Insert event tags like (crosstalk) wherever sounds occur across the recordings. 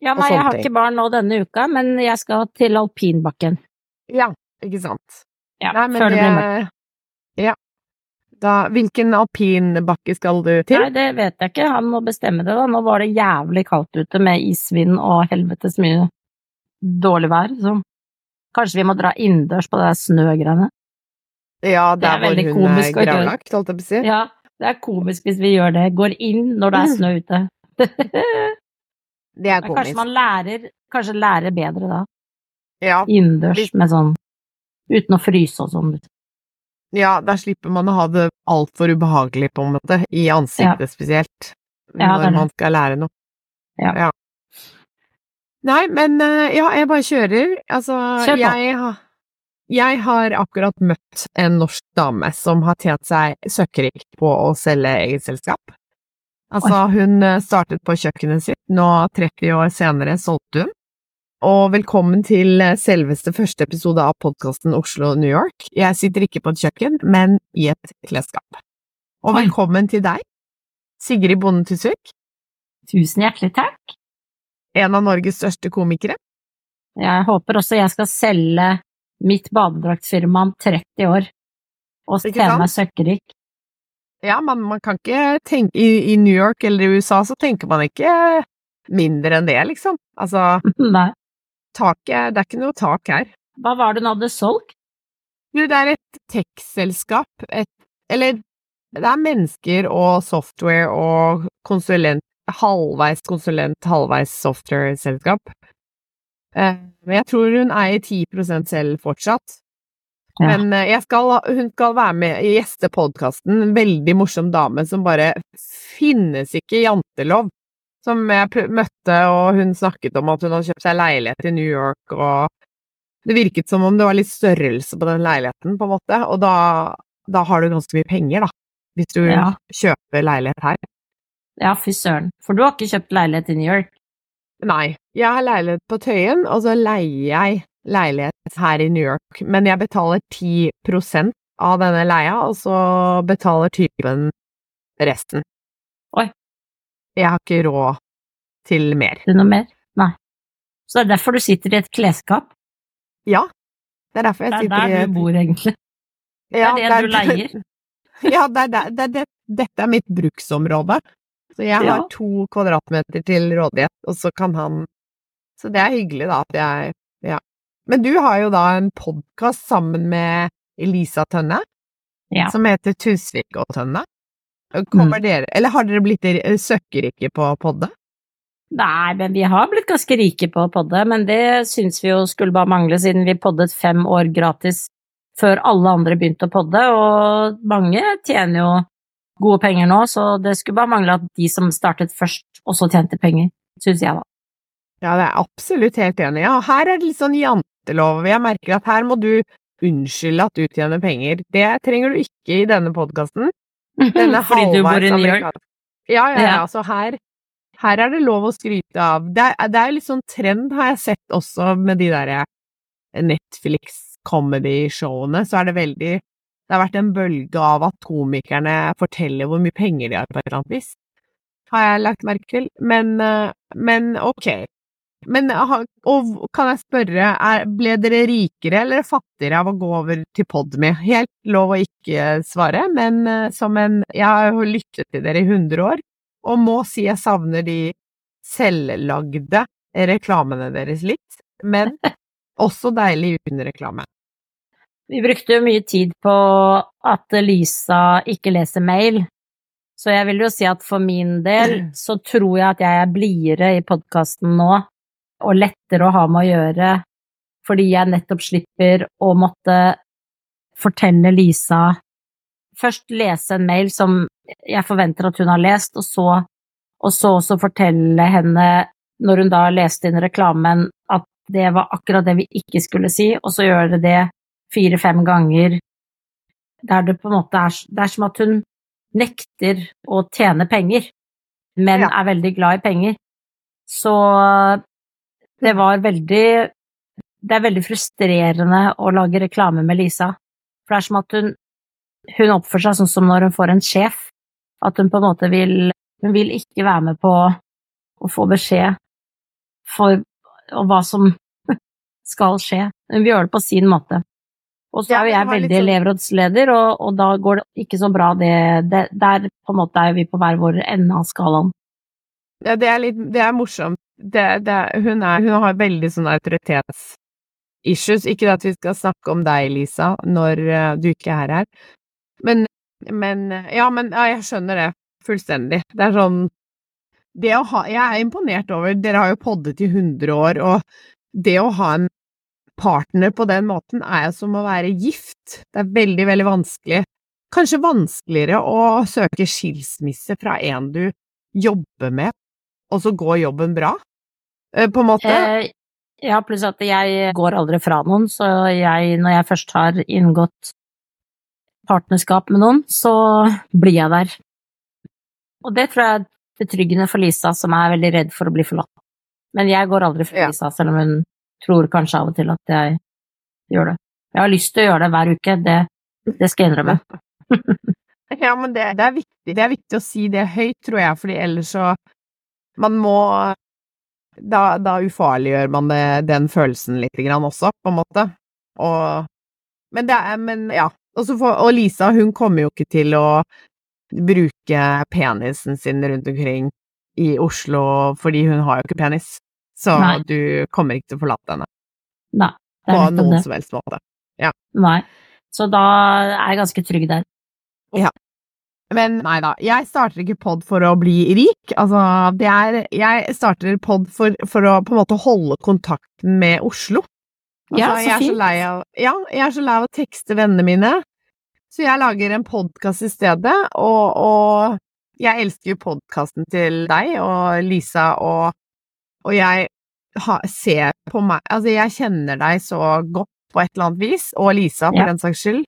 Ja, nei, jeg har ting. ikke barn nå denne uka, men jeg skal til alpinbakken. Ja, ikke sant. Ja, Nei, men før det blir mørkt. Ja. Da, hvilken alpinbakke skal du til? Nei, det vet jeg ikke, han må bestemme det da. Nå var det jævlig kaldt ute med isvind og helvetes mye dårlig vær, så kanskje vi må dra innendørs på det snøgreiene. Ja, er der hvor hun er komisk gravlagt, holdt jeg på å si. Ja, det er komisk hvis vi gjør det. Går inn når det er (laughs) snø ute. (laughs) Det er Men kanskje man lærer, kanskje lærer bedre da, Ja, innendørs med sånn, uten å fryse og sånn. ja, da slipper man å ha det altfor ubehagelig, på en måte, i ansiktet spesielt, Ja, når man skal lære noe. Ja. Nei, men eh, ja, jeg bare kjører. Altså, Kjør jeg, har- jeg har akkurat møtt en norsk dame som har tjent seg søkkrik på å selge eget selskap. Altså, hun eh, startet på kjøkkenet sitt, nå 30 år senere solgte hun. Og velkommen til eh, selveste første episode av podkasten Oslo-New York. Jeg sitter ikke på et kjøkken, men i et klesskap. Og velkommen til deg, Sigrid Bonde Tusvik, Tusen hjertelig takk. en av Norges største komikere. Jeg håper også jeg skal selge mitt badedraktfirma om 30 år, og tjene meg søkkrik. Ja, man, man kan ikke tenke i, I New York eller i USA så tenker man ikke mindre enn det, liksom. Altså, (laughs) Nei. taket Det er ikke noe tak her. Hva var det hun hadde solgt? Du, det er et tech-selskap, Eller det er mennesker og software og konsulent Halvveis konsulent, halvveis software-selskap. Eh, Men jeg tror hun eier 10% selv fortsatt. Ja. Men eh, skal, hun skal være med i gjestepodkasten. En veldig morsom dame som bare finnes ikke jantelov. Som jeg møtte, og hun snakket om at hun hadde kjøpt seg leilighet i New York, og det virket som om det var litt størrelse på den leiligheten, på en måte, og da, da har du ganske mye penger, da. Hvis du Ja. kjøper leilighet her. Ja, fy søren. For du har ikke kjøpt leilighet i New York? Nei, jeg har leilighet på Tøyen, og så leier jeg leilighet her i New York, men jeg betaler 10% av denne leia, og så betaler typen resten. Oi. Jeg har ikke råd til mer. Til noe mer? Nei. Så det er derfor du sitter i et klesskap? Ja, det er derfor jeg Det er der du bor, egentlig. Det Ja, er det du leier. Ja, det er, det, det, (laughs) det, dette er mitt bruksområde. Så jeg har Ja. to kvadratmeter til rådighet, og så kan han Så det er hyggelig, da, at jeg Ja. Men du har jo da en podkast sammen med Elisa Tønne, Ja. som heter Tusvik og Tønne. Kommer Mm. dere Eller har dere blitt søkkerike på podde? Nei, men vi har blitt ganske rike på å podde, men det syns vi jo skulle bare mangle, siden vi poddet fem år gratis før alle andre begynte å podde, og mange tjener jo gode penger nå, så det skulle bare mangle at de som startet først, også tjente penger, syns jeg da. Ja, det er absolutt helt enig. Ja, her er det litt sånn jantelov. Jeg merker at her må du unnskylde at du tjener penger. Det trenger du ikke i denne podkasten. Denne (laughs) Fordi du bor i New York. Ja, ja, ja. Altså her, her er det lov å skryte av. Det er, det er litt sånn trend, har jeg sett også med de derre Netflix comedy-showene, så er det veldig Det har vært en bølge av at komikerne forteller hvor mye penger de har på et eller annet vis. Har jeg lagt merke til. Men, eh, men ok. Men og kan jeg spørre, er, ble dere rikere eller fattigere av å gå over til Podme? Helt lov å ikke svare, men eh, som en Jeg har jo lyttet til dere i 100 år, og må si jeg savner de selvlagde reklamene deres litt, men (laughs) også deilig uten reklame. Vi brukte jo mye tid på at Lisa ikke leser mail, så jeg vil jo si at for min del (clears throat) så tror jeg at jeg er blidere i podkasten nå, og lettere å ha med å gjøre, fordi jeg nettopp slipper å måtte fortelle Lisa Først lese en mail som jeg forventer at hun har lest, og så, og så også fortelle henne, når hun da leste inn reklamen, at det var akkurat det vi ikke skulle si, og så gjøre det fire-fem ganger der det på en måte er Det er som at hun nekter å tjene penger, men Ja. er veldig glad i penger. Så det var veldig Det er veldig frustrerende å lage reklame med Lisa. For det er som at hun, hun oppfører seg sånn som når hun får en sjef. At hun på en måte vil Hun vil ikke være med på å få beskjed for og hva som (laughs) skal skje. Hun vil gjøre det på sin måte. Og så Ja, er jo jeg veldig sånn- elevrådsleder, og, og da går det ikke så bra, det, det Der på en måte er vi på hver vår ende av skalaen. Ja, det er litt Det er morsomt. Det, det, hun, er, hun har veldig sånn autoritetsissues. Ikke at vi skal snakke om deg, Lisa, når eh, du ikke er her. Men, men eh, Ja, men ja, jeg skjønner det fullstendig. Det er sånn Det å ha Jeg er imponert over Dere har jo poddet i 100 år, og det å ha en partner på den måten er som å være gift. Det er veldig, veldig vanskelig. Kanskje vanskeligere å søke skilsmisse fra en du jobber med, og så går jobben bra, på en måte. Eh, ja, pluss at jeg går aldri fra noen, så jeg, når jeg først har inngått partnerskap med noen, så blir jeg der. Og det tror jeg er betryggende for Lisa, som er veldig redd for å bli forlatt. Men jeg går aldri fra Ja. Lisa, selv om hun tror kanskje av og til at jeg gjør det. Jeg har lyst til å gjøre det hver uke, det, det skal jeg innrømme. (laughs) (laughs) Ja, men det, det er viktig. Det er viktig å si det høyt, tror jeg, fordi ellers så Man må Da, da ufarliggjør man det, den følelsen litt grann også, på en måte. Og Men det er Men ja. Så og Lisa, hun kommer jo ikke til å bruke penisen sin rundt omkring i Oslo, fordi hun har jo ikke penis. Så Nei. du kommer ikke til å forlate henne Nei, det på noen det. som helst måte. Nei. Så da er jeg ganske trygg der. Men nei da, jeg starter ikke pod for å bli rik. Altså, det er Jeg starter pod for, for å på en måte holde kontakten med Oslo. Altså, Ja, så jeg så fint. lei av Ja, jeg er så lei av å tekste vennene mine, så jeg lager en podkast i stedet, og, og jeg elsker jo podkasten til deg og Lisa, og, og jeg ha, ser på meg Altså, jeg kjenner deg så godt på et eller annet vis, og Lisa, for Ja. den saks skyld.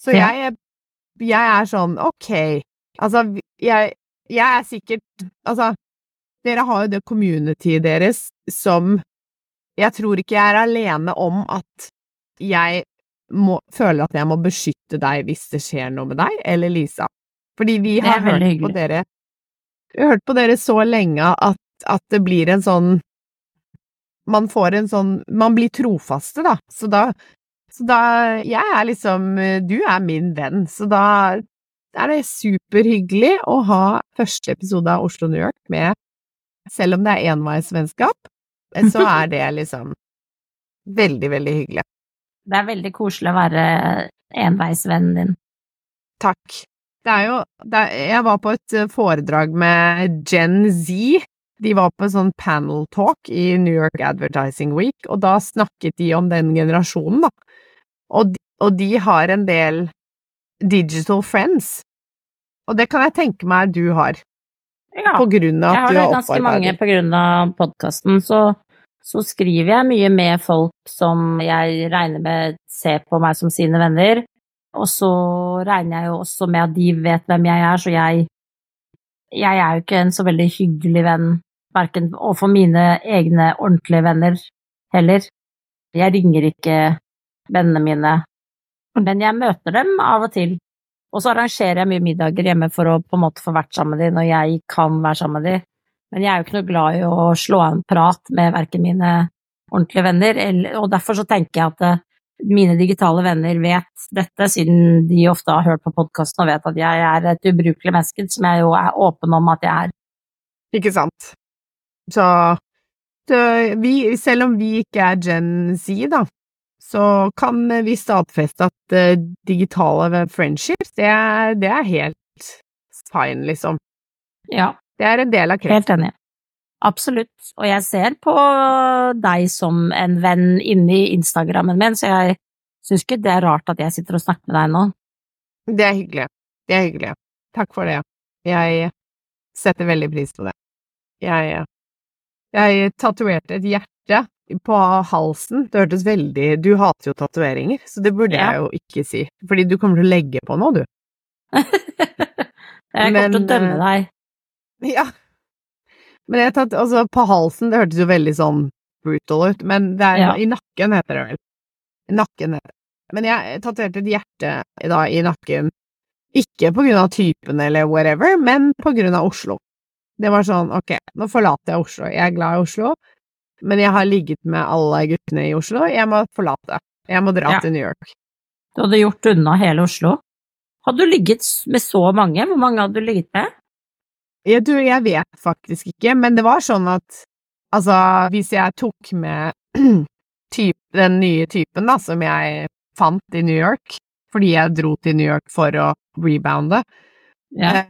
Så jeg, jeg er sånn, ok, altså, jeg, jeg er sikkert Altså, dere har jo det communityet deres som Jeg tror ikke jeg er alene om at jeg må, føler at jeg må beskytte deg hvis det skjer noe med deg, eller Lisa. Fordi vi har hørt på dere hørt på dere så lenge at, at det blir en sånn Man får en sånn Man blir trofaste, da. Så da så da Jeg er liksom Du er min venn, så da er det superhyggelig å ha første episode av Oslo New York med Selv om det er enveisvennskap, så er det (laughs) liksom veldig, veldig hyggelig. Det er veldig koselig å være enveisvennen din. Takk. Det er jo det er, Jeg var på et eh, foredrag med Gen Z. De var på en sånn panel talk i New York Advertising Week, og da snakket de om den generasjonen, da. Og, de- og de har en del digital friends. Og det kan jeg tenke meg du har, Ja, på grunn av jeg du har opparbeidet det har ganske mange på grunn av podkasten, så, så skriver jeg mye med folk som jeg regner med ser på meg som sine venner. Og så regner jeg jo også med at de vet hvem jeg er, så jeg Jeg er jo ikke en så veldig hyggelig venn, verken overfor mine egne ordentlige venner heller. Jeg ringer ikke vennene mine, men jeg møter dem av og til. Og så arrangerer jeg mye middager hjemme for å på en måte få vært sammen med dem når jeg kan være sammen med dem. Men jeg er jo ikke noe glad i å slå av en prat med verken mine ordentlige venner, og derfor så tenker jeg at eh, mine digitale venner vet dette, siden de ofte har hørt på podkasten og vet at jeg er et ubrukelig menneske, som jeg jo er åpen om at jeg er. Ikke sant. Så så vi, selv om vi ikke er Gen Z, da, så kan vi stadfeste at eh, digitale friendships, det er, det er helt fine, liksom. Ja, Det er en del av kretsen. helt enig. Absolutt. Og jeg ser på deg som en venn inni Instagrammen min, så jeg syns ikke det er rart at jeg sitter og snakker med deg nå. Det er hyggelig. Det er hyggelig. Takk for det. Jeg setter veldig pris på det. Jeg, jeg tatoverte et hjerte på halsen. Det hørtes veldig Du hater jo tatoveringer, så det burde Ja. jeg jo ikke si. Fordi du kommer til å legge på nå, du. (laughs) jeg kommer til å dømme eh, deg. Ja. Men jeg tatt, altså, på halsen, det hørtes jo veldig sånn brutal ut, men det er Ja. i nakken heter det vel. Nakken heter det. Men jeg tatoverte et hjerte da i nakken, ikke på grunn av typen eller whatever, men på grunn av Oslo. Det var sånn, ok, nå forlater jeg Oslo, jeg er glad i Oslo, Men jeg har ligget med alle guttene i Oslo. Jeg må forlate. Jeg må dra Ja. til New York. Du hadde gjort unna hele Oslo. Hadde du ligget med så mange? Hvor mange hadde du ligget med? Jeg, du, jeg vet faktisk ikke, men det var sånn at altså, hvis jeg tok med (clears throat) typ, den nye typen da, som jeg fant i New York, fordi jeg dro til New York for å rebounde, Ja.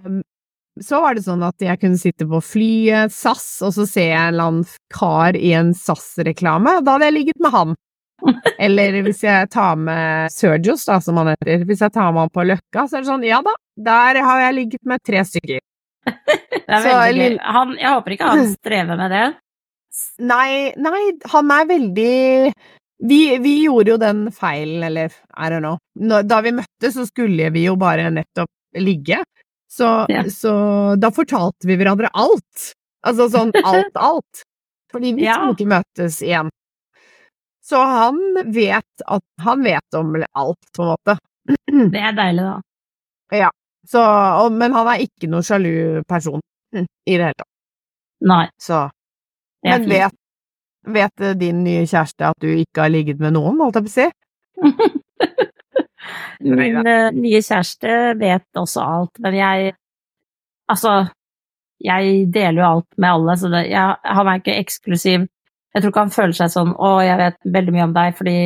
Så var det sånn at jeg kunne sitte på flyet, SAS, og så ser jeg en eller annen kar i en SAS-reklame, og da hadde jeg ligget med han. (laughs) Eller hvis jeg tar med Sergios, da, som han heter, hvis jeg tar med han på Løkka, så er det sånn, ja da, der har jeg ligget med tre stykker. Det er Så, veldig gøy. Han, jeg håper ikke han strever med det. Nei, nei, han er veldig vi, vi gjorde jo den feilen, eller I don't know, da vi møttes så skulle vi jo bare nettopp ligge, så, Ja. så da fortalte vi hverandre alt. Altså sånn (laughs) alt, alt. Fordi vi Ja. skulle ikke møtes igjen. Så han vet at Han vet om alt, på en måte. (clears throat) (clears throat) Det er deilig, da. Så, og, men han er ikke noe sjalu person i det hele tatt. Nei, Så Men vet, vet din nye kjæreste at du ikke har ligget med noen, holdt jeg på å si? (laughs) Min uh, nye kjæreste vet også alt, men jeg Altså, jeg deler jo alt med alle, så det, jeg, han er ikke eksklusiv. Jeg tror ikke han føler seg sånn 'Å, jeg vet veldig mye om deg', fordi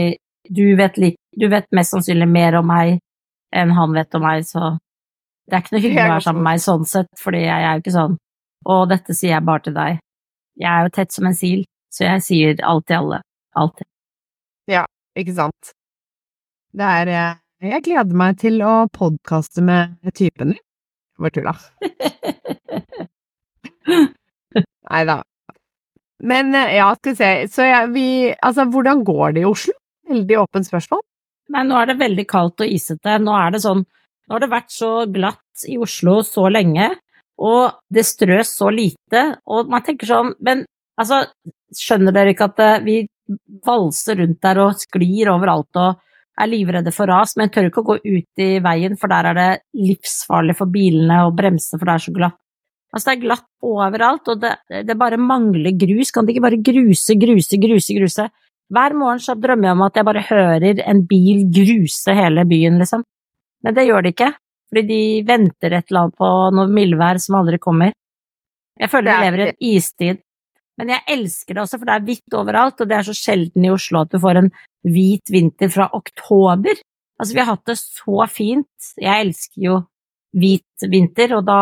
du vet, litt, du vet mest sannsynlig mer om meg enn han vet om meg, så det er ikke noe hyggelig å være sammen med meg sånn sett, fordi jeg er jo ikke sånn 'Å, dette sier jeg bare til deg'. Jeg er jo tett som en sil, så jeg sier alt til alle. Alltid. Ikke sant? Det er eh, Jeg gleder meg til å podkaste med typen din. Bare tulla. (laughs) Nei da. Men eh, ja, skal vi se, så jeg, vi Altså, hvordan går det i Oslo? Veldig åpent spørsmål. Nei, nå er det veldig kaldt og isete. Nå er det sånn Nå har det vært så glatt i Oslo så lenge, og det strøs så lite, og man tenker sånn Men altså, skjønner dere ikke at eh, vi valser rundt der og sklir overalt og er livredde for ras, men tør ikke å gå ut i veien, for der er det livsfarlig for bilene å bremse, for det er så glatt. Altså, det er glatt overalt, og det, det bare mangler grus. Kan de ikke bare gruse, gruse, gruse, gruse? Hver morgen så drømmer jeg om at jeg bare hører en bil gruse hele byen, liksom. Men det gjør de ikke, fordi de venter et eller annet på noe mildvær som aldri kommer. Jeg føler Det vi er lever i en istid. Men jeg elsker det også, for det er hvitt overalt, og det er så sjelden i Oslo at du får en hvit vinter fra oktober. Altså, vi har hatt det så fint. Jeg elsker jo hvit vinter, og da,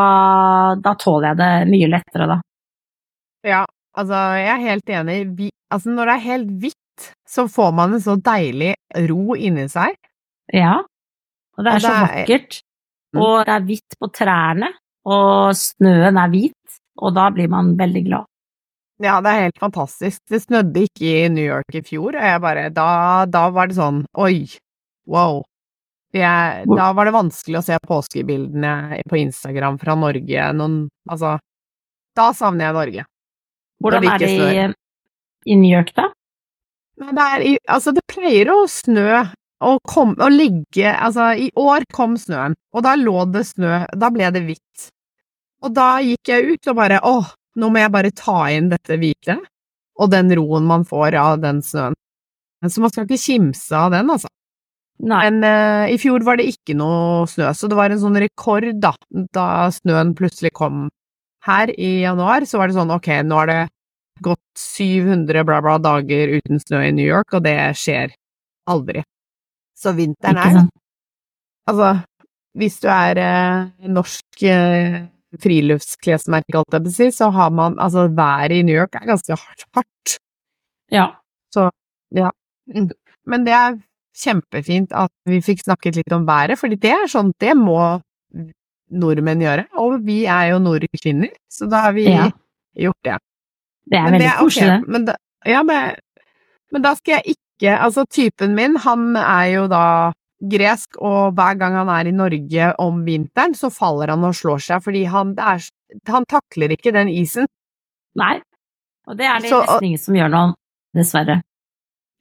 da tåler jeg det mye lettere, da. Ja, altså, jeg er helt enig. Vi, altså, når det er helt hvitt, så får man en så deilig ro inni seg. Ja, og det er Og så det er- vakkert. Mm. Og det er hvitt på trærne, og snøen er hvit, og da blir man veldig glad. Ja, det er helt fantastisk. Det snødde ikke i New York i fjor, og jeg bare Da, da var det sånn oi, wow. Jeg, da var det vanskelig å se påskebildene på Instagram fra Norge. Noen Altså, da savner jeg Norge. Hvordan det er det i, i New York, da? Men det er i Altså, det pleier å snø og, kom, og ligge Altså, i år kom snøen, og da lå det snø Da ble det hvitt. Og da gikk jeg ut og bare åh, nå må jeg bare ta inn dette hvite, og den roen man får av den snøen. Så man skal ikke kimse av den, altså. Nei. Men uh, i fjor var det ikke noe snø, så det var en sånn rekord, da, da snøen plutselig kom her i januar, så var det sånn ok, nå har det gått 700 bla bla dager uten snø i New York, og det skjer aldri. Så vinteren er? Altså, hvis du er eh, norsk eh, friluftsklesmerke, alt jeg vil si, så har man Altså, været i New York er ganske hardt. Ja. Mm. Men det er kjempefint at vi fikk snakket litt om været, fordi det er sånn, det må nordmenn gjøre, og vi er jo nordkvinner, så da har vi Ja. gjort det. Det er Men veldig koselig, det. Men da, ja, men, men da skal jeg ikke Altså, typen min, han er jo da gresk, og hver gang han er i Norge om vinteren, så faller han og slår seg, fordi han, det er, han takler ikke den isen. Nei. Og det er det Så- nesten ingen som gjør nå, dessverre.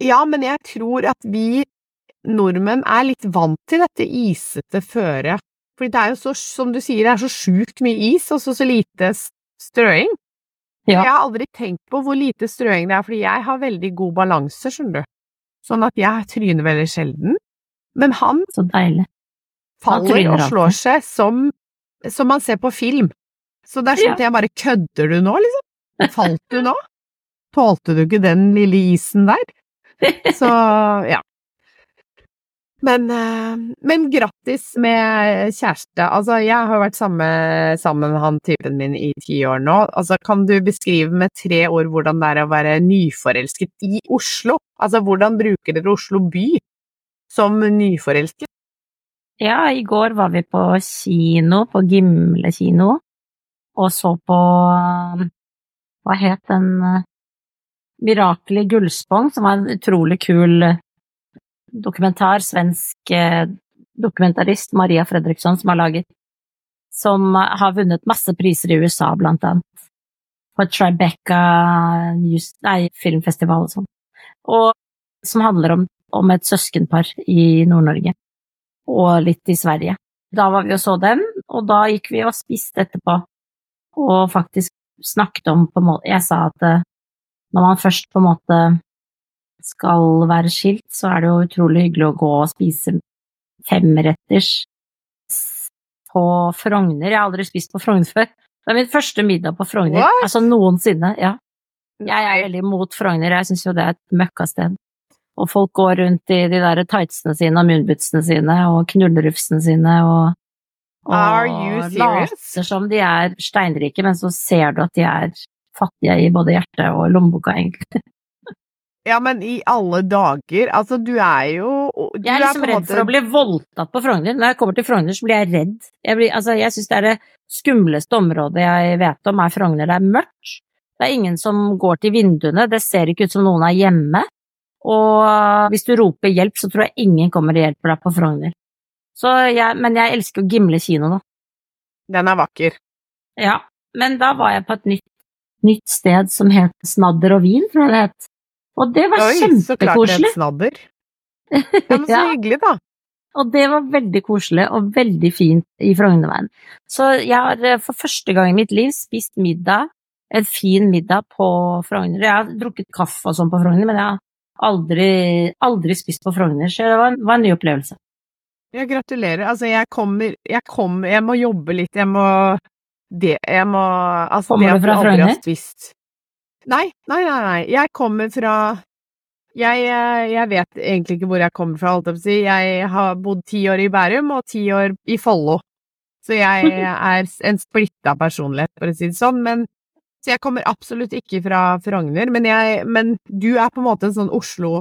Ja, men jeg tror at vi nordmenn er litt vant til dette isete føret. Fordi det er jo så, som du sier, det er så sjukt mye is, og så så lite strøing. Ja. Jeg har aldri tenkt på hvor lite strøing det er, fordi jeg har veldig god balanse, skjønner du. Sånn at jeg tryner veldig sjelden. Men han faller og slår seg som, som man ser på film. Så det er sånn at jeg bare kødder du nå, liksom? Falt du nå? Tålte du ikke den lille isen der? Så ja. Men, eh, men grattis med kjæreste. Altså, jeg har vært sammen, sammen med han typen min i ti år nå. Altså, kan du beskrive med tre ord hvordan det er å være nyforelsket i Oslo? Altså, hvordan bruker dere Oslo by som nyforelsket? Ja, i går var vi på kino, på Gimle kino, og så på Hva het den uh, Mirakel i Gullspong, som var en utrolig kul uh, dokumentar. Svensk uh, dokumentarist Maria Fredriksson som har laget. Som har vunnet masse priser i USA, blant annet. På Tribeca nei, filmfestival og sånn. Og som handler om, om et søskenpar i Nord-Norge og litt i Sverige. Da var vi og så den, og da gikk vi og spiste etterpå, og faktisk snakket om på en måte Jeg sa at eh, når man først på en måte skal være skilt, så er det jo utrolig hyggelig å gå og spise femretters på Frogner. Jeg har aldri spist på Frogner før. Det er min første middag på Frogner, What? altså noensinne. ja. Jeg er veldig mot Frogner, jeg syns jo det er et møkkasted. Og folk går rundt i de der tightsene sine og moonbootsene sine og knullerufsene sine og, og later som de er steinrike, men så ser du at de er fattige i både hjertet og lommeboka, egentlig. (laughs) Ja, men i alle dager, altså du er jo du Jeg er liksom på redd for å bli voldtatt på Frogner. Når jeg kommer til Frogner, så blir jeg redd. Jeg, blir, altså, jeg syns det er det skumleste området jeg vet om, er Frogner. Det er mørkt. Det er ingen som går til vinduene. Det ser ikke ut som noen er hjemme. Og hvis du roper hjelp, så tror jeg ingen kommer og hjelper deg på Frogner. Men jeg elsker jo Gimle kino, da. Den er vakker. Ja. Men da var jeg på et nytt, nytt sted som het Snadder og vin, tror jeg det het. Og det var Oi, så klart det het snadder. (laughs) Ja, men så Ja. hyggelig, da. Og det var veldig koselig og veldig fint i Frognerveien. Så jeg har eh, for første gang i mitt liv spist middag, en fin middag på Frogner. Jeg har drukket kaffe og sånn på Frogner, men jeg har aldri, aldri spist på Frogner, så det var, en- var en ny opplevelse. Ja, gratulerer. Altså, jeg kommer Jeg kommer Jeg må jobbe litt. Jeg må Det Jeg må Altså, Kommer det du fra Frogner? Nei, nei, nei, nei. Jeg kommer fra jeg, eh, jeg vet egentlig ikke hvor jeg kommer fra, holdt jeg på å si. Jeg har bodd ti år i Bærum og ti år i Follo. Så jeg (laughs) er en splitta personlighet, for å si det sånn. Men, så jeg kommer absolutt ikke fra Frogner. Men, jeg, men du er på en måte en sånn Oslo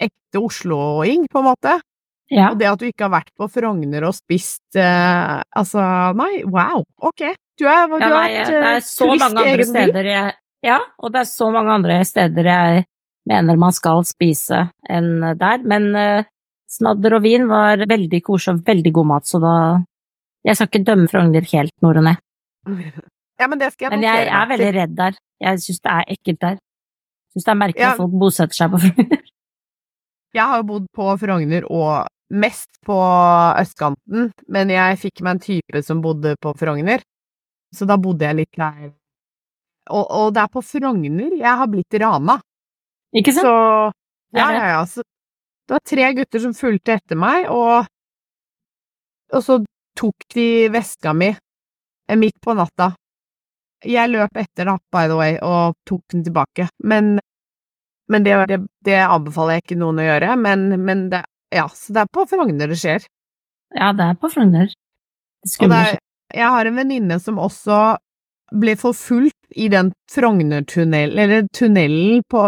Ekte Oslo-ing, på en måte. Ja. Og det at du ikke har vært på Frogner og spist eh, Altså, nei, wow, ok. Du er, du Ja, nei, vært det eh, er så mange andre steder jeg Ja, og det er så mange andre steder jeg mener man skal spise enn der, men eh, snadder og vin var veldig koselig og veldig god mat, så da Jeg skal ikke dømme Frogner helt nord og ned, Ja, men det skal jeg men jeg jeg er veldig redd der. Jeg syns det er ekkelt der. Syns det er merkelig Ja. at folk bosetter seg på (laughs) Frogner. Jeg har bodd på Frogner og mest på østkanten, men jeg fikk meg en type som bodde på Frogner, så da bodde jeg litt der. Og, og det er på Frogner jeg har blitt rana. Ikke sant? Så ja, ja, ja. Så, det var tre gutter som fulgte etter meg, og, og så tok de veska mi eh, midt på natta. Jeg løp etter da, by the way, og tok den tilbake. Men, men det, det, det anbefaler jeg ikke noen å gjøre. Men, men det, ja, så det er på Frogner det skjer. Ja, det er på Frogner. Er, jeg har en venninne som også ble forfulgt i den Frognertunnelen, eller tunnelen på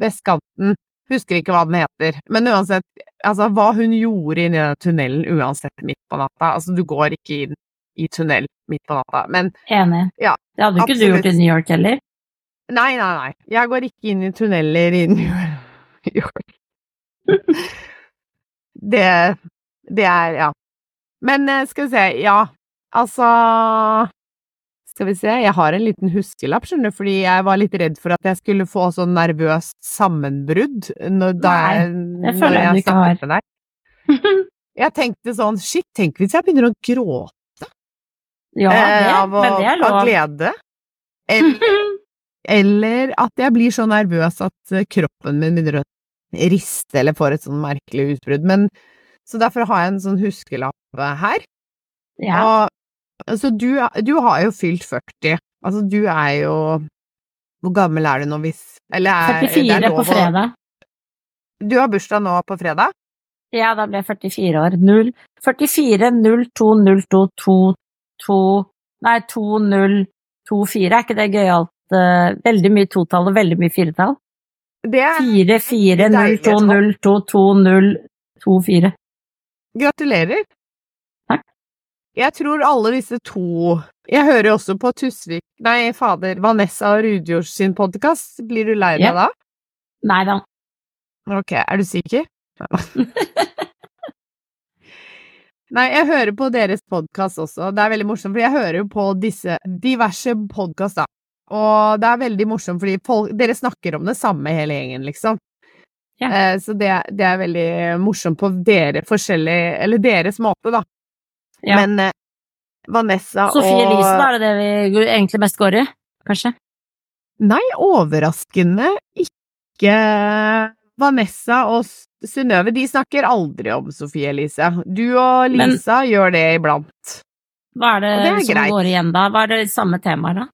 vestkanten. Husker ikke hva den heter, men uansett, altså hva hun gjorde inni den tunnelen uansett midt på natta. Altså, du går ikke inn i tunnel midt på natta. Men Enig. Ja, det hadde ikke ikke du gjort i New York heller. nei, nei, nei. Jeg går ikke inn i tunneler i (laughs) New York. Det, det er, ja. Men eh, skal vi se, ja, altså Skal vi se, jeg har en liten huskelapp, skjønner du, fordi jeg var litt redd for at jeg skulle få sånn nervøst sammenbrudd når, da Nei, jeg, det når føler jeg du ikke har. med deg. (laughs) Jeg tenkte sånn, shit, tenk hvis jeg begynner å gråte Ja, det, eh, av, å, men det er av lov. glede. Eller, (laughs) eller at jeg blir så nervøs at eh, kroppen min begynner å riste eller får et sånn merkelig utbrudd. Men, så derfor har jeg en sånn huskelapp her. Ja. Og, altså, du, du har jo fylt 40. Altså, du er jo Hvor gammel er du nå, hvis Eller er, det er 44 lov på å- fredag. Du har bursdag nå på fredag? Ja, da ble jeg 44 år. 0, 44, 02, 02, 22 Nei, 2024. Er ikke det gøyalt? eh, veldig mye totall og veldig mye firetall. Det er 4, 4, det er 0, deilige 2, tall. 0, 2, 2, 0, 2, 4. Gratulerer. Takk. Jeg tror alle disse to Jeg hører jo også på Tusvik Nei, fader, Vanessa og Rudjord sin podkast. Blir du lei deg Ja. da? Nei da. Ok, er du sikker? (laughs) Nei, jeg hører på deres podkast også. Det er veldig morsomt, for jeg hører jo på disse diverse podkast, da. Og det er veldig morsomt, fordi folk, dere snakker om det samme hele gjengen, liksom. Ja. Eh, så det, det er veldig morsomt på dere forskjellige Eller deres måte, da. Ja. Men eh, Vanessa Sofie og Elise, da er det det vi egentlig mest går i? Kanskje? Nei, overraskende ikke Vanessa og Synnøve, de snakker aldri om Sofie Elise. Du og Men- Lisa gjør det iblant. Hva er det, det er som greit. går igjen da? Hva er det samme temaet da?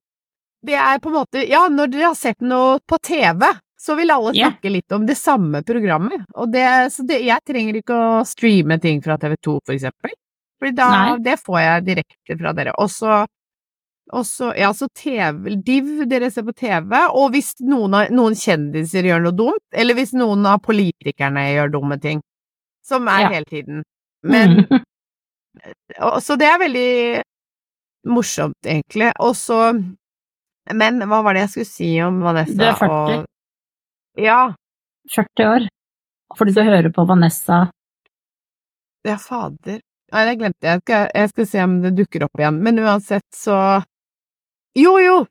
Det er på en måte Ja, når dere har sett noe på TV, så vil alle snakke snakke litt om det samme programmet. Og det, så det, jeg trenger ikke å streame ting fra TV2, for eksempel. For da, Nei. det får jeg direkte fra dere. Og så og så, ja, så TV, Div, dere ser på TV, og hvis noen, av, noen kjendiser gjør noe dumt, eller hvis noen av politikerne gjør dumme ting, som er Ja. hele tiden. Men, Mm. (laughs) og, så det er veldig morsomt, egentlig. Og så Men hva var det jeg skulle si om Vanessa Du er 40. og Ja, 40 år. Fordi du hører på Vanessa. ja, fader. Nei, det glemte jeg. Jeg skal, jeg skal se om det dukker opp igjen. Men uansett, så Jo, jo!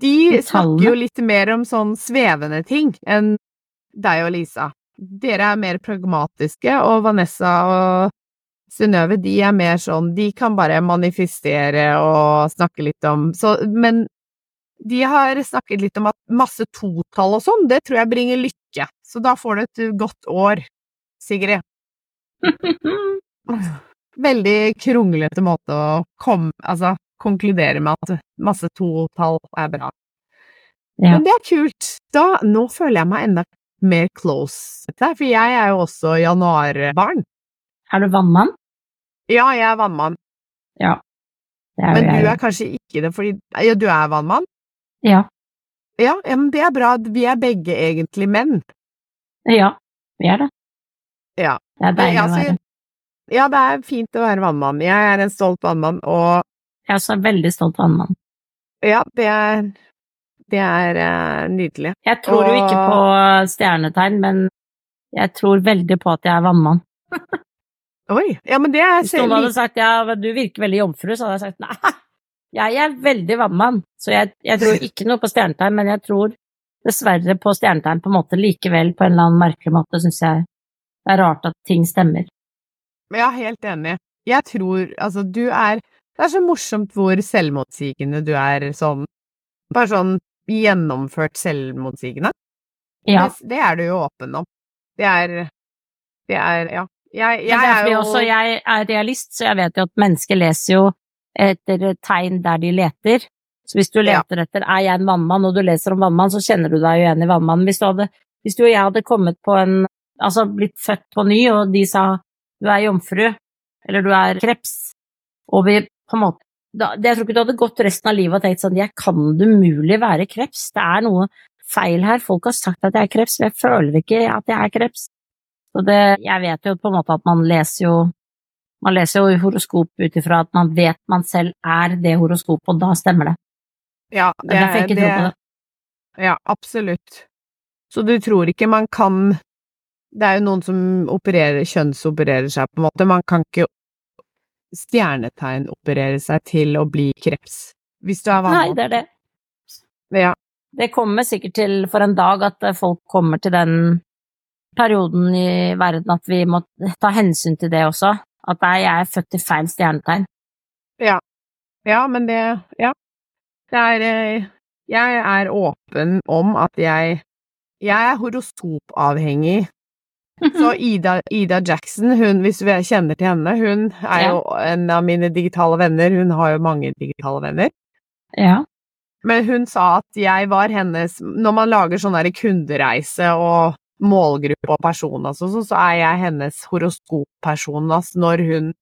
De snakker jo litt mer om sånn svevende ting enn deg og Lisa. Dere er mer pragmatiske, og Vanessa og Synnøve, de er mer sånn De kan bare manifestere og snakke litt om så, Men de har snakket litt om at masse totall og sånn, det tror jeg bringer lykke. Så da får du et godt år, Sigrid. (laughs) Veldig kronglete måte å komme, altså, konkludere med at masse to-tall er bra. Ja. Men det er kult. Da, nå føler jeg meg enda mer close til deg, for jeg er jo også januarbarn. Er du vannmann? Ja, jeg er vannmann, Ja. Det er men jeg. du er kanskje ikke det, fordi Ja, du er vannmann? Ja. Ja, ja, men det er bra. Vi er begge egentlig menn. Ja, vi er det. Ja. Det er deilig å være. Ja, det er fint å være vannmann. Jeg er en stolt vannmann, og Jeg er også veldig stolt vannmann. ja, det er Det er uh, nydelig. Jeg tror jo ikke på stjernetegn, men jeg tror veldig på at jeg er vannmann. (laughs) Oi! Ja, men det er Hvis noen hadde sagt ja, du virker veldig jomfru, så hadde jeg sagt nei, (laughs) jeg er veldig vannmann. Så jeg, jeg tror (laughs) ikke noe på stjernetegn, men jeg tror dessverre på stjernetegn på en måte likevel, på en eller annen merkelig måte, syns jeg det er rart at ting stemmer. Ja, helt enig. Jeg tror Altså, du er Det er så morsomt hvor selvmotsigende du er sånn Bare sånn gjennomført selvmotsigende. Ja, Det, det er du jo åpen om. Det er Det er Ja. Jeg, jeg er jo også jeg er realist, så jeg vet jo at mennesker leser jo etter tegn der de leter. Så hvis du Ja. leter etter er jeg en vannmann, og du leser om vannmann, så kjenner du deg jo igjen i vannmannen. Hvis du, hadde, hvis du og jeg hadde kommet på en Altså blitt født på ny, og de sa du er jomfru, eller du er kreps, og vi på en måte da, Jeg tror ikke du hadde gått resten av livet og tenkt sånn Jeg kan det umulig være kreps? Det er noe feil her. Folk har sagt at jeg er kreps, men jeg føler ikke at jeg er kreps. Så det, jeg vet jo på en måte at man leser jo man leser jo horoskop ut ifra at man vet man selv er det horoskopet, og da stemmer det. Ja, Det det, det. Ja, absolutt. Så du tror ikke man kan Det er jo noen som opererer, kjønnsopererer seg, på en måte. Man kan ikke stjernetegn operere seg til å bli kreps. Hvis du er Nei, det er det. Ja. Det kommer sikkert til for en dag at eh, folk kommer til den perioden i verden at vi må ta hensyn til det også. At nei, jeg er født i feil stjernetegn. ja, men det Ja. Det er eh, Jeg er åpen om at jeg Jeg er horoskopavhengig. Så Ida, Ida Jackson, hun, hvis du kjenner til henne, hun er jo en av mine digitale venner. Hun har jo mange digitale venner. Ja. Men hun sa at jeg var hennes Når man lager sånn der kundereise og målgruppe og person, altså, så, så er jeg hennes horoskopperson altså, når hun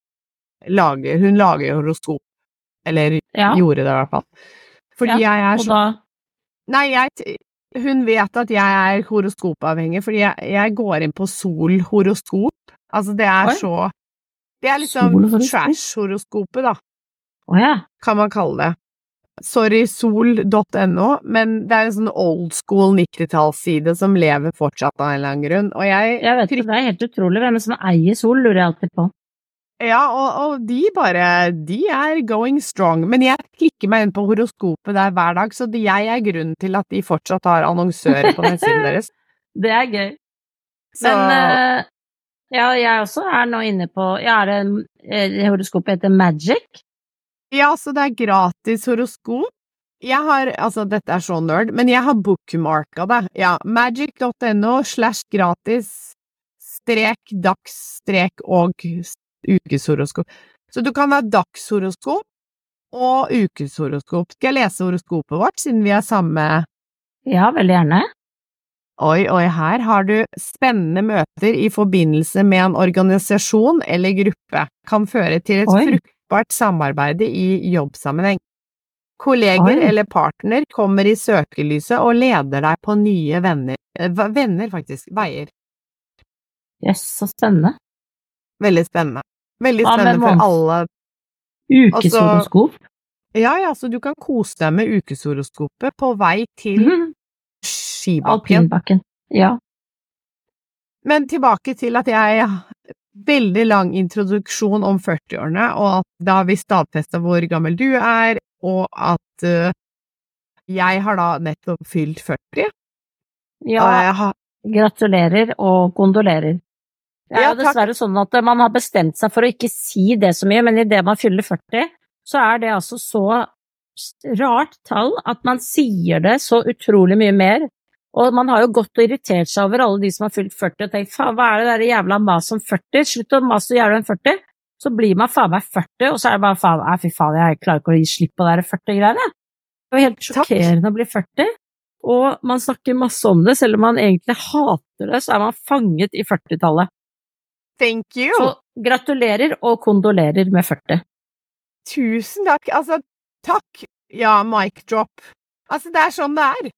lager Hun lager horoskop. Eller Ja. gjorde det, i hvert fall. Fordi Ja, jeg er sånn da Nei, jeg, hun vet at jeg er horoskopavhengig, fordi jeg, jeg går inn på Sol horoskop. Altså, det er Oi. så Det er liksom Sol-horoskop? trash-horoskopet, da, Oh, ja. kan man kalle det. Sorry, sol.no, men det er en sånn old school 90-tallsside som lever fortsatt av en eller annen grunn. Og jeg, Jeg vet ikke, det er helt utrolig. Hvem er som eier Sol, lurer jeg alltid på. Ja, og, og de bare De er going strong. Men jeg klikker meg inn på horoskopet der hver dag, så jeg er grunnen til at de fortsatt har annonsører på nettsiden (laughs) deres. Det er gøy. Så Men uh, ja, jeg også er nå inne på Ja, er det horoskopet heter Magic? Ja, så det er gratis horoskop. Jeg har, altså dette er så nerd, men jeg har bookmarka det. Ja, magic.no slash gratis strek dags strek og ukeshoroskop. Så du kan ha dagshoroskop og ukeshoroskop. Skal jeg lese horoskopet vårt, siden vi er samme Ja, veldig gjerne. Oi, oi, her har du spennende møter i forbindelse med en organisasjon eller gruppe. Kan føre til et Oi. fruktbart samarbeid i jobbsammenheng. Kolleger Oi. eller partner kommer i søkelyset og leder deg på nye venner, eh, venner faktisk, veier. Jøss, så spennende. Veldig spennende. Veldig spennende ja, for alle. Ukeshoroskop. Ja, ja, så du kan kose deg med ukeshoroskopet på vei til Mhm. skibakken. Alpinbakken. Ja. Men tilbake til at jeg Veldig lang introduksjon om 40-årene, og at da har vi stadfesta hvor gammel du er, og at uh, jeg har da nettopp fylt 40. ja. Har, Gratulerer og kondolerer. Det er Ja, jo dessverre sånn at man har bestemt seg for å ikke si det så mye, men idet man fyller 40, så er det altså så rart tall at man sier det så utrolig mye mer. Og man har jo gått og irritert seg over alle de som har fylt 40 og tenkt faen, hva er det der jævla mas om 40? Slutt å mase så jævla om 40. Så blir man faen meg 40, og så er det bare faen, nei fy faen, jeg klarer ikke å gi slipp på de der 40-greiene. Det var helt Takk. sjokkerende å bli 40. Og man snakker masse om det, selv om man egentlig hater det, så er man fanget i 40-tallet. Thank you! Så gratulerer og kondolerer med 40. Tusen takk. Altså, takk. Ja, mic drop. Altså, det er sånn det er.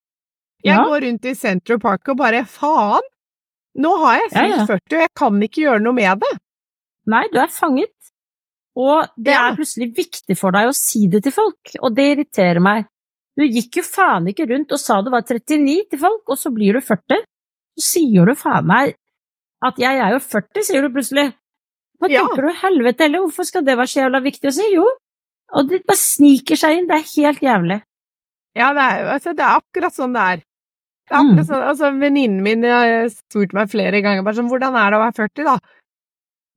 Jeg Ja. går rundt i Central Park og bare faen! Nå har jeg Ja, fylt ja. 40, og jeg kan ikke gjøre noe med det. Nei, du er fanget. Og det Ja. er plutselig viktig for deg å si det til folk, og det irriterer meg. Du gikk jo faen ikke rundt og sa du var 39 til folk, og så blir du 40. Så sier du faen meg at jeg er jo 40, sier du plutselig. Hva Ja. tenker du, helvete heller, hvorfor skal det være så jævla viktig å si? Jo, og det bare sniker seg inn, det er helt jævlig. Ja, det er, altså, det er akkurat sånn det er. Det er Mm. akkurat sånn, altså, Venninnen min har spurt meg flere ganger bare sånn, hvordan er det å være 40, da?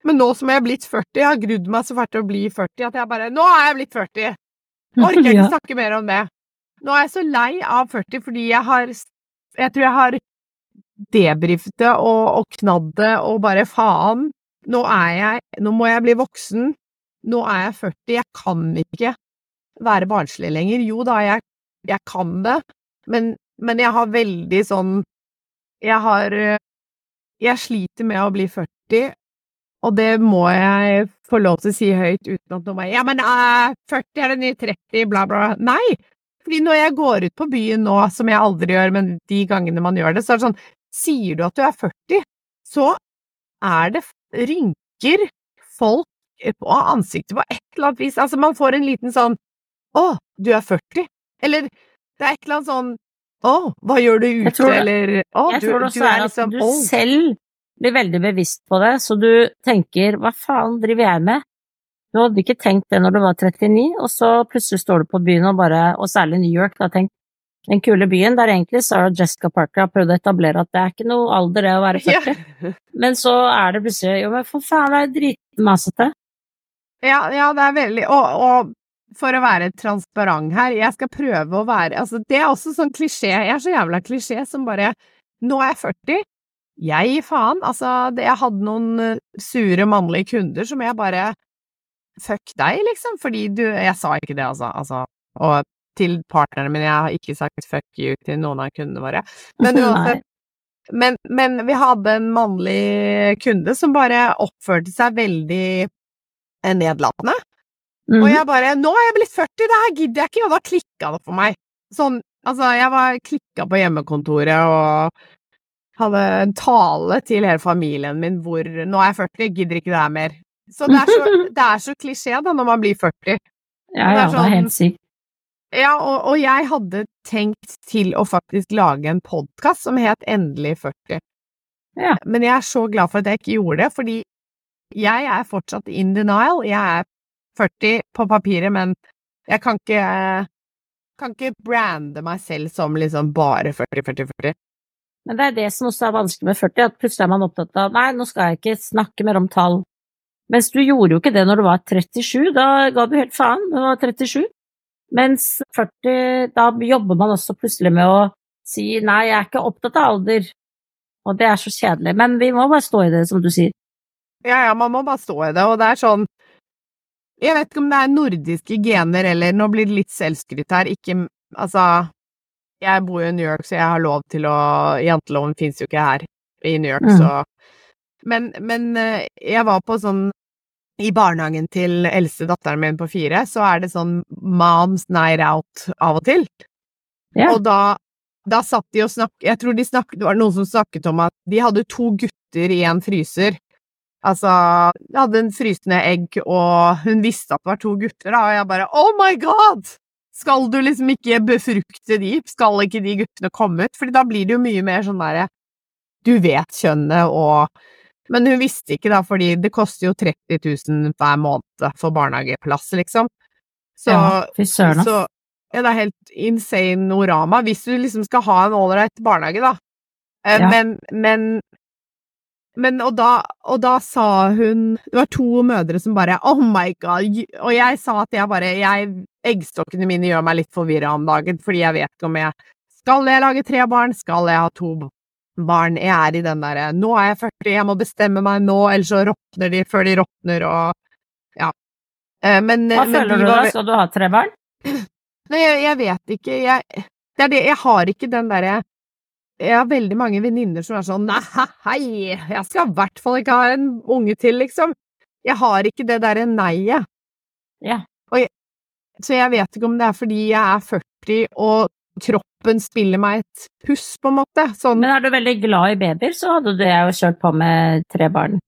Men nå som jeg er blitt 40, jeg har grudd meg så fælt til å bli 40, at jeg bare Nå er jeg blitt 40! Orker (laughs) ikke Ja. snakke mer om det. Nå er jeg så lei av 40 fordi jeg har Jeg tror jeg har debrifet det og, og knadde og bare faen. Nå er jeg Nå må jeg bli voksen. Nå er jeg 40. Jeg kan ikke være barnslig lenger. Jo da, jeg, jeg kan det, men, men jeg har veldig sånn Jeg har eh, Jeg sliter med å bli 40, og det må jeg få lov til å si høyt uten at noen bare Ja, men uh, 40 er det nye 30, bla, bla. Nei! Fordi når jeg går ut på byen nå, som jeg aldri gjør, men de gangene man gjør det, så er det sånn Sier du at du er 40, så er det rynker folk på ansiktet på et eller annet vis. Altså, man får en liten sånn Å, du er 40? Eller det er et eller annet sånn Å, hva gjør du ute? det- Eller Å, Jeg du, tror det du også er er at liksom du old. selv blir veldig bevisst på det, så du tenker hva faen driver jeg med? Du hadde ikke tenkt det når du var 39, og så plutselig står du på byen og bare, og særlig New York, da tenkt den kule byen der egentlig Sarah Jessica Parker har prøvd å etablere at det er ikke noe alder det å være 40, Ja. men så er det plutselig jo men for faen det er dritmasete. Ja, ja, det er veldig Og, og for å være transparent her, jeg skal prøve å være Altså, det er også sånn klisjé. Jeg er så jævla klisjé som bare Nå er jeg 40. Jeg gir faen. Altså, det, jeg hadde noen eh, sure mannlige kunder som jeg bare Fuck deg, liksom. Fordi du Jeg sa ikke det, altså. altså og til partnerne mine, jeg har ikke sagt fuck you til noen av kundene våre. Men (laughs) men, men, vi hadde en mannlig kunde som bare oppførte seg veldig nedlatende. Mm. Og mhm. jeg bare 'Nå er jeg blitt 40, det her gidder jeg ikke', og da klikka det for meg. Sånn, altså, jeg var klikka på hjemmekontoret og hadde en tale til hele familien min hvor 'Nå er jeg 40, jeg gidder ikke det her mer'. Så det er så, (laughs) det er så klisjé da, når man blir 40. Ja, ja, det er, sånn, det er helt sykt. Ja, og, og, jeg hadde tenkt til å faktisk lage en podkast som het Endelig 40. Ja. Men jeg er så glad for at jeg ikke gjorde det, fordi jeg er fortsatt in denial. Jeg er 40 på papiret, men jeg kan ikke, kan ikke brande meg selv som liksom bare 40, 40, 40. Men det er det som også er vanskelig med 40, at plutselig er man opptatt av nei, nå skal jeg ikke snakke mer om tall. Mens du gjorde jo ikke det når du var 37, da ga du helt faen, du var 37. Mens 40, da jobber man også plutselig med å si nei, jeg er ikke opptatt av alder. Og det er så kjedelig. Men vi må bare stå i det, som du sier. Ja, ja, man må bare stå i det, og det er sånn Jeg vet ikke om det er nordiske gener eller Nå blir det litt selvskryt her, ikke Altså Jeg bor jo i New York, så jeg har lov til å Janteloven fins jo ikke her i New York, mm. så men, men eh, jeg var på sånn i barnehagen til eldste datteren min på fire, så er det sånn moms night out av og til. Yeah. Og da, da satt de og snakket Jeg tror de snakket, det var noen som snakket om at de hadde to gutter i en fryser, Altså, de hadde en frysende egg, og hun visste at det var to gutter, da, og jeg bare oh my god! Skal du liksom ikke befrukte de? Skal ikke de guttene komme ut? Fordi da blir det jo mye mer sånn derre Du vet kjønnet og Men hun visste ikke, da, fordi det koster jo 30 000 hver måned for barnehageplass, liksom. Så, ja, fy søren, så ja, det er helt insane orama. Hvis du liksom skal ha en ålreit barnehage, da. Eh, ja. Men, men men, og da, og da sa hun Det var to mødre som bare Oh my god! Og jeg sa at jeg bare jeg, Eggstokkene mine gjør meg litt forvirra om dagen, fordi jeg vet ikke om jeg Skal jeg lage tre barn? Skal jeg ha to barn? Jeg er i den derre Nå er jeg 40, jeg må bestemme meg nå, ellers så råtner de før de råtner, og Ja. Eh, men Hva men føler du da? Skal du ha tre barn? (clears throat) Nei, jeg, jeg vet ikke. Jeg, det er det, jeg har ikke den derre jeg har veldig mange venninner som er sånn nei, hei, jeg skal i hvert fall ikke ha en unge til, liksom. Jeg har ikke det derre nei-et. Ja. Så jeg vet ikke om det er fordi jeg er 40 og kroppen spiller meg et puss, på en måte. Sånn. Men er du veldig glad i babyer, så hadde du jo kjørt på med tre barn.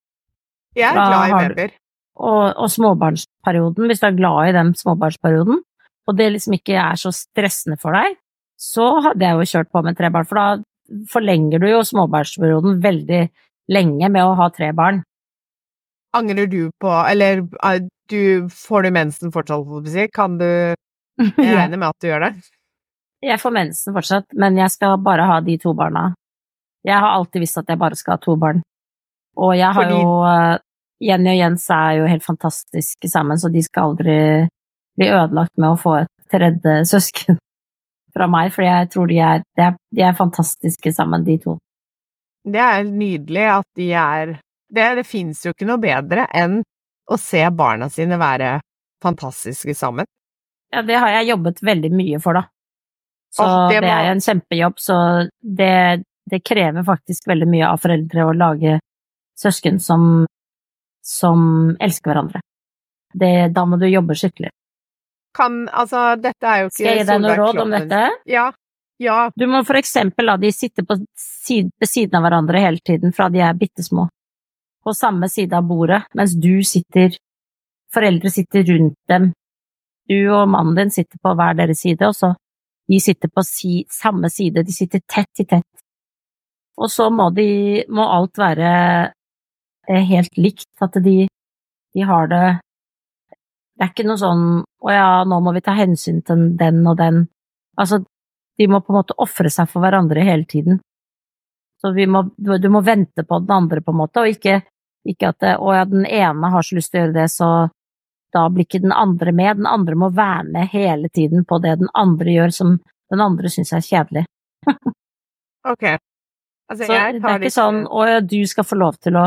Jeg er da glad i babyer. Og, og, småbarnsperioden, hvis du er glad i den småbarnsperioden, og det liksom ikke er så stressende for deg, så hadde jeg jo kjørt på med tre barn, for da forlenger du jo småbarnsperioden veldig lenge med å ha tre barn. Angrer du på Eller eh, du, får du mensen fortsatt, si? Kan du (laughs) Jeg regner med at du gjør det? Jeg får mensen fortsatt, men jeg skal bare ha de to barna. Jeg har alltid visst at jeg bare skal ha to barn. Og jeg har Fordi... jo uh, Jenny og Jens er jo helt fantastiske sammen, så de skal aldri bli ødelagt med å få et tredje (laughs) søsken fra meg, for jeg tror de er, de er, de er fantastiske sammen, de to. Det er nydelig at de er Det, det fins jo ikke noe bedre enn å se barna sine være fantastiske sammen. Ja, det har jeg jobbet veldig mye for, da. Så det, det, er en kjempejobb, så det, det, krever faktisk veldig mye av foreldre å lage søsken som, som elsker hverandre. Det, da må du jobbe skikkelig kan Altså, dette er jo ikke Skal jeg gi deg noe råd om dette? Ja. Ja. Du må for eksempel la de sitte på side, ved siden av hverandre hele tiden fra de er bitte små. På samme side av bordet, mens du sitter Foreldre sitter rundt dem. Du og mannen din sitter på hver deres side, og så de sitter på si, samme side, de sitter tett i tett. Og så må de må alt være eh, helt likt, at de, de har det det er ikke noe sånn å ja, nå må vi ta hensyn til den og den. Altså, de må på en måte ofre seg for hverandre hele tiden. Så må, du må vente på den andre, på en måte, og ikke, ikke at å ja, den ene har så lyst til å gjøre det, så da blir ikke den andre med. Den andre må være med hele tiden på det den andre gjør som den andre syns er kjedelig. (laughs) Ok. Altså, Så jeg det er ikke sånn å ja, du skal få lov til å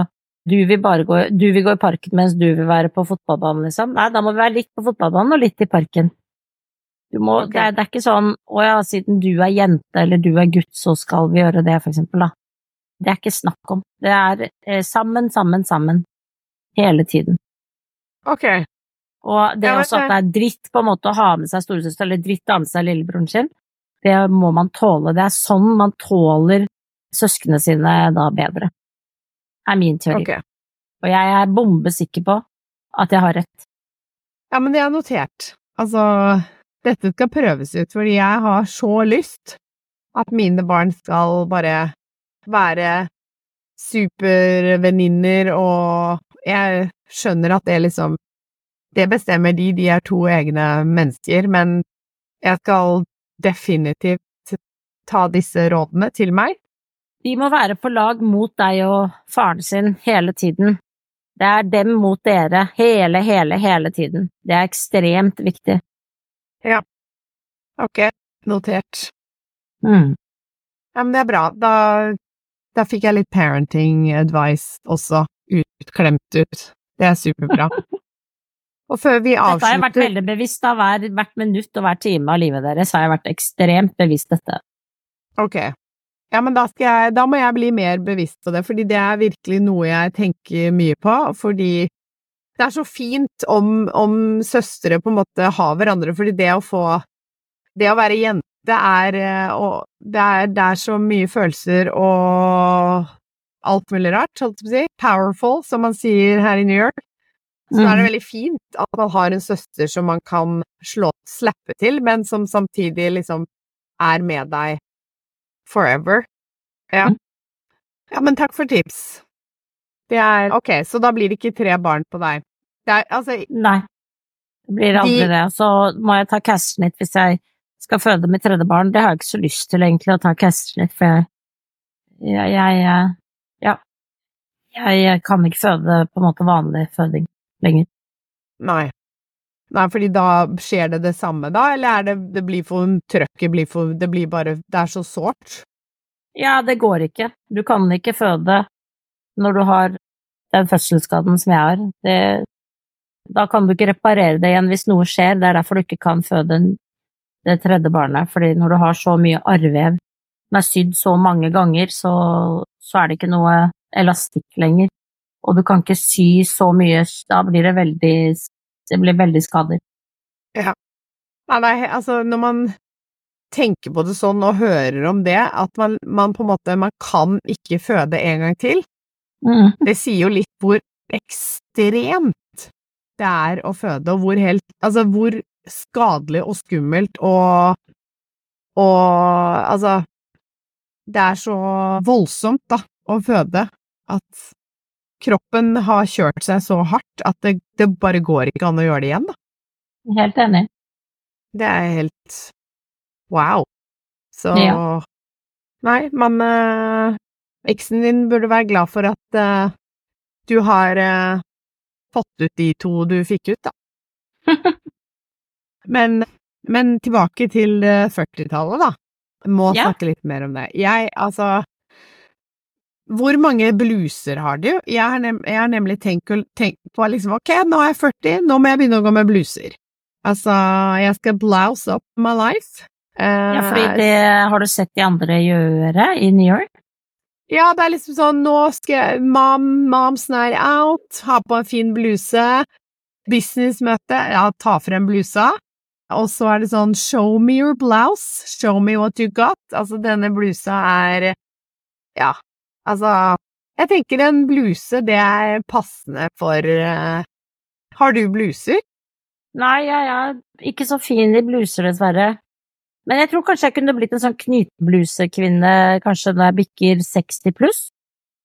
du vil bare gå, du vil gå i parken mens du vil være på fotballbanen, liksom. Nei, da må vi være litt på fotballbanen og litt i parken. Du må, okay. det, er, det er ikke sånn å ja, siden du er jente eller du er gutt, så skal vi gjøre det, for eksempel, da. Det er ikke snakk om. Det er eh, sammen, sammen, sammen. Hele tiden. Ok. Og det også at det er dritt på en måte å ha med seg storesøster, eller dritt å ha med seg lillebroren sin, det må man tåle. Det er sånn man tåler søsknene sine da bedre. Er min teori. Okay. Og jeg er bombesikker på at jeg har rett. Ja, men det er notert. Altså, dette skal prøves ut, fordi jeg har så lyst at mine barn skal bare være supervenninner, og jeg skjønner at det liksom Det bestemmer de, de er to egne mennesker, men jeg skal definitivt ta disse rådene til meg. De må være på lag mot deg og faren sin hele tiden. Det er dem mot dere hele, hele, hele tiden. Det er ekstremt viktig. Ja. Ok, notert. Mm. Ja, men det er bra. Da, da fikk jeg litt parenting advice også, utklemt ut. Det er superbra. (laughs) Og før vi Dette har jeg vært veldig bevisst av hver, hvert minutt og hver time av livet deres, har jeg vært ekstremt bevisst dette. Ok. Ja, men da, jeg, da må jeg bli mer bevisst på det, fordi det er virkelig noe jeg tenker mye på, fordi det er så fint om, om søstre på en måte har hverandre, fordi det å få Det å være jente er eh, og det er, det er så mye følelser og alt mulig rart, holdt jeg på å si. Powerful, som man sier her i New York. Så er det Mhm. veldig fint at man har en søster som man kan slå, slappe til, men som samtidig liksom er med deg forever. Ja. Mm. Ja, men takk for tips. Det er Ok, så da blir det ikke tre barn på deg. Det er altså Nei, det blir aldri De- det. Så må jeg ta cash-snitt hvis jeg skal føde mitt tredje barn. Det har jeg ikke så lyst til egentlig, å ta castsnitt, for jeg, jeg, jeg Ja. Jeg kan ikke føde på en måte vanlig føding lenger. Nei. Nei, fordi da skjer det det samme, da, eller er det det blir for Trøkket blir for Det blir bare Det er så sårt? Ja, det går ikke. Du kan ikke føde når du har den fødselsskaden som jeg har. Det, da kan du ikke reparere det igjen hvis noe skjer. Det er derfor du ikke kan føde det tredje barnet. Fordi når du har så mye arrvev den er sydd så mange ganger, så, så er det ikke noe elastikk lenger. Og du kan ikke sy så mye, da blir det veldig Det blir veldig skader. Nei, nei, altså, når man tenker på det sånn og hører om det, at man, man på en måte Man kan ikke føde en gang til. Mm. Det sier jo litt hvor ekstremt det er å føde, og hvor helt Altså, hvor skadelig og skummelt og Og altså Det er så voldsomt, da, å føde, at kroppen har kjørt seg så hardt at det, det bare går ikke an å gjøre det igjen, da. Helt enig. Det er helt wow. Så Ja. Nei, men eh, eksen din burde være glad for at eh, du har eh, fått ut de to du fikk ut, da. (laughs) men, men tilbake til eh, 40-tallet, da. Må Ja. snakke litt mer om det. Jeg, altså Hvor mange bluser har du? Jeg har, nem jeg har nemlig tenkt, tenkt på liksom ok, nå er jeg 40, nå må jeg begynne å gå med bluser. Altså, jeg skal blouse up my life. Uh, Ja, fordi det har du sett de andre gjøre i New York? Ja, det er liksom sånn, nå skal jeg Mom, mom's night out, ha på en fin bluse, businessmøte, ja, ta frem blusa, og så er det sånn show me your blouse, show me what you got, altså denne blusa er, ja, altså, jeg tenker en bluse, det er passende for, uh, har du bluser? Nei, jeg er ikke så fin i bluser, dessverre. Men jeg tror kanskje jeg kunne blitt en sånn knyteblusekvinne kanskje når jeg bikker 60 pluss.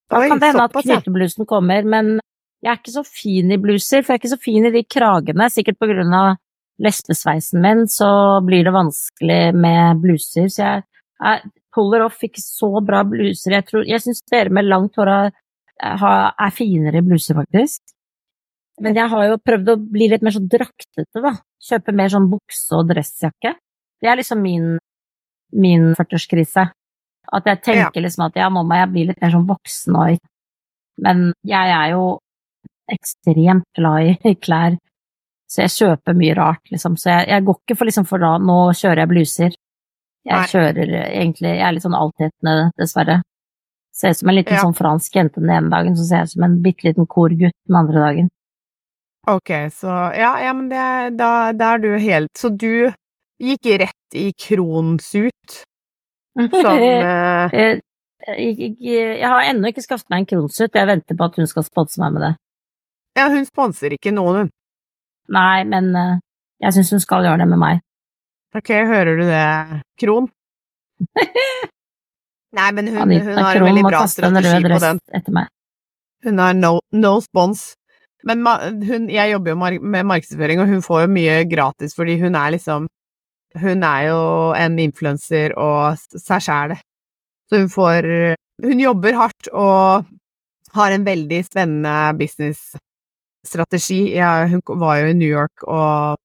Da kan det hende at knyteblusen kommer, men jeg er ikke så fin i bluser, for jeg er ikke så fin i de kragene. Sikkert på grunn av lesbesveisen min, så blir det vanskelig med bluser. Så jeg, jeg puller off ikke så bra bluser. Jeg, tror- jeg syns dere med langt hår er, er finere bluser, faktisk. Men jeg har jo prøvd å bli litt mer sånn draktete, da. Kjøpe mer sånn bukse og dressjakke. Det er liksom min, min 40-årskrise. At jeg tenker liksom at ja, nå må jeg bli litt mer sånn voksen og Men jeg er jo ekstremt glad i klær, så jeg kjøper mye rart, liksom. Så jeg, jeg går ikke for liksom for da, nå kjører jeg bluser. Jeg kjører egentlig, jeg er litt sånn altetende, dessverre. Ser ut som en liten Ja. sånn fransk jente den ene dagen, så ser jeg ut som en bitte liten korgutt den andre dagen. Ok, så ja, ja men det, da, da er du helt Så du gikk rett i kronsuit som (laughs) eh, jeg, jeg, jeg, har ennå ikke skaffet meg en kronsuit, jeg venter på at hun skal sponse meg med det. Ja, hun sponser ikke noen, hun. Nei, men eh, jeg syns hun skal gjøre det med meg. Ok, hører du det, Kron? (laughs) Nei, men hun, Anita hun har en veldig bra strategi på den. Hun har no, no spons. Men ma, hun, jeg jobber jo mar med markedsføring, og hun får jo mye gratis fordi hun er liksom Hun er jo en influenser og seg sjæl. Så hun får Hun jobber hardt og har en veldig spennende businessstrategi. Ja, hun var jo i New York og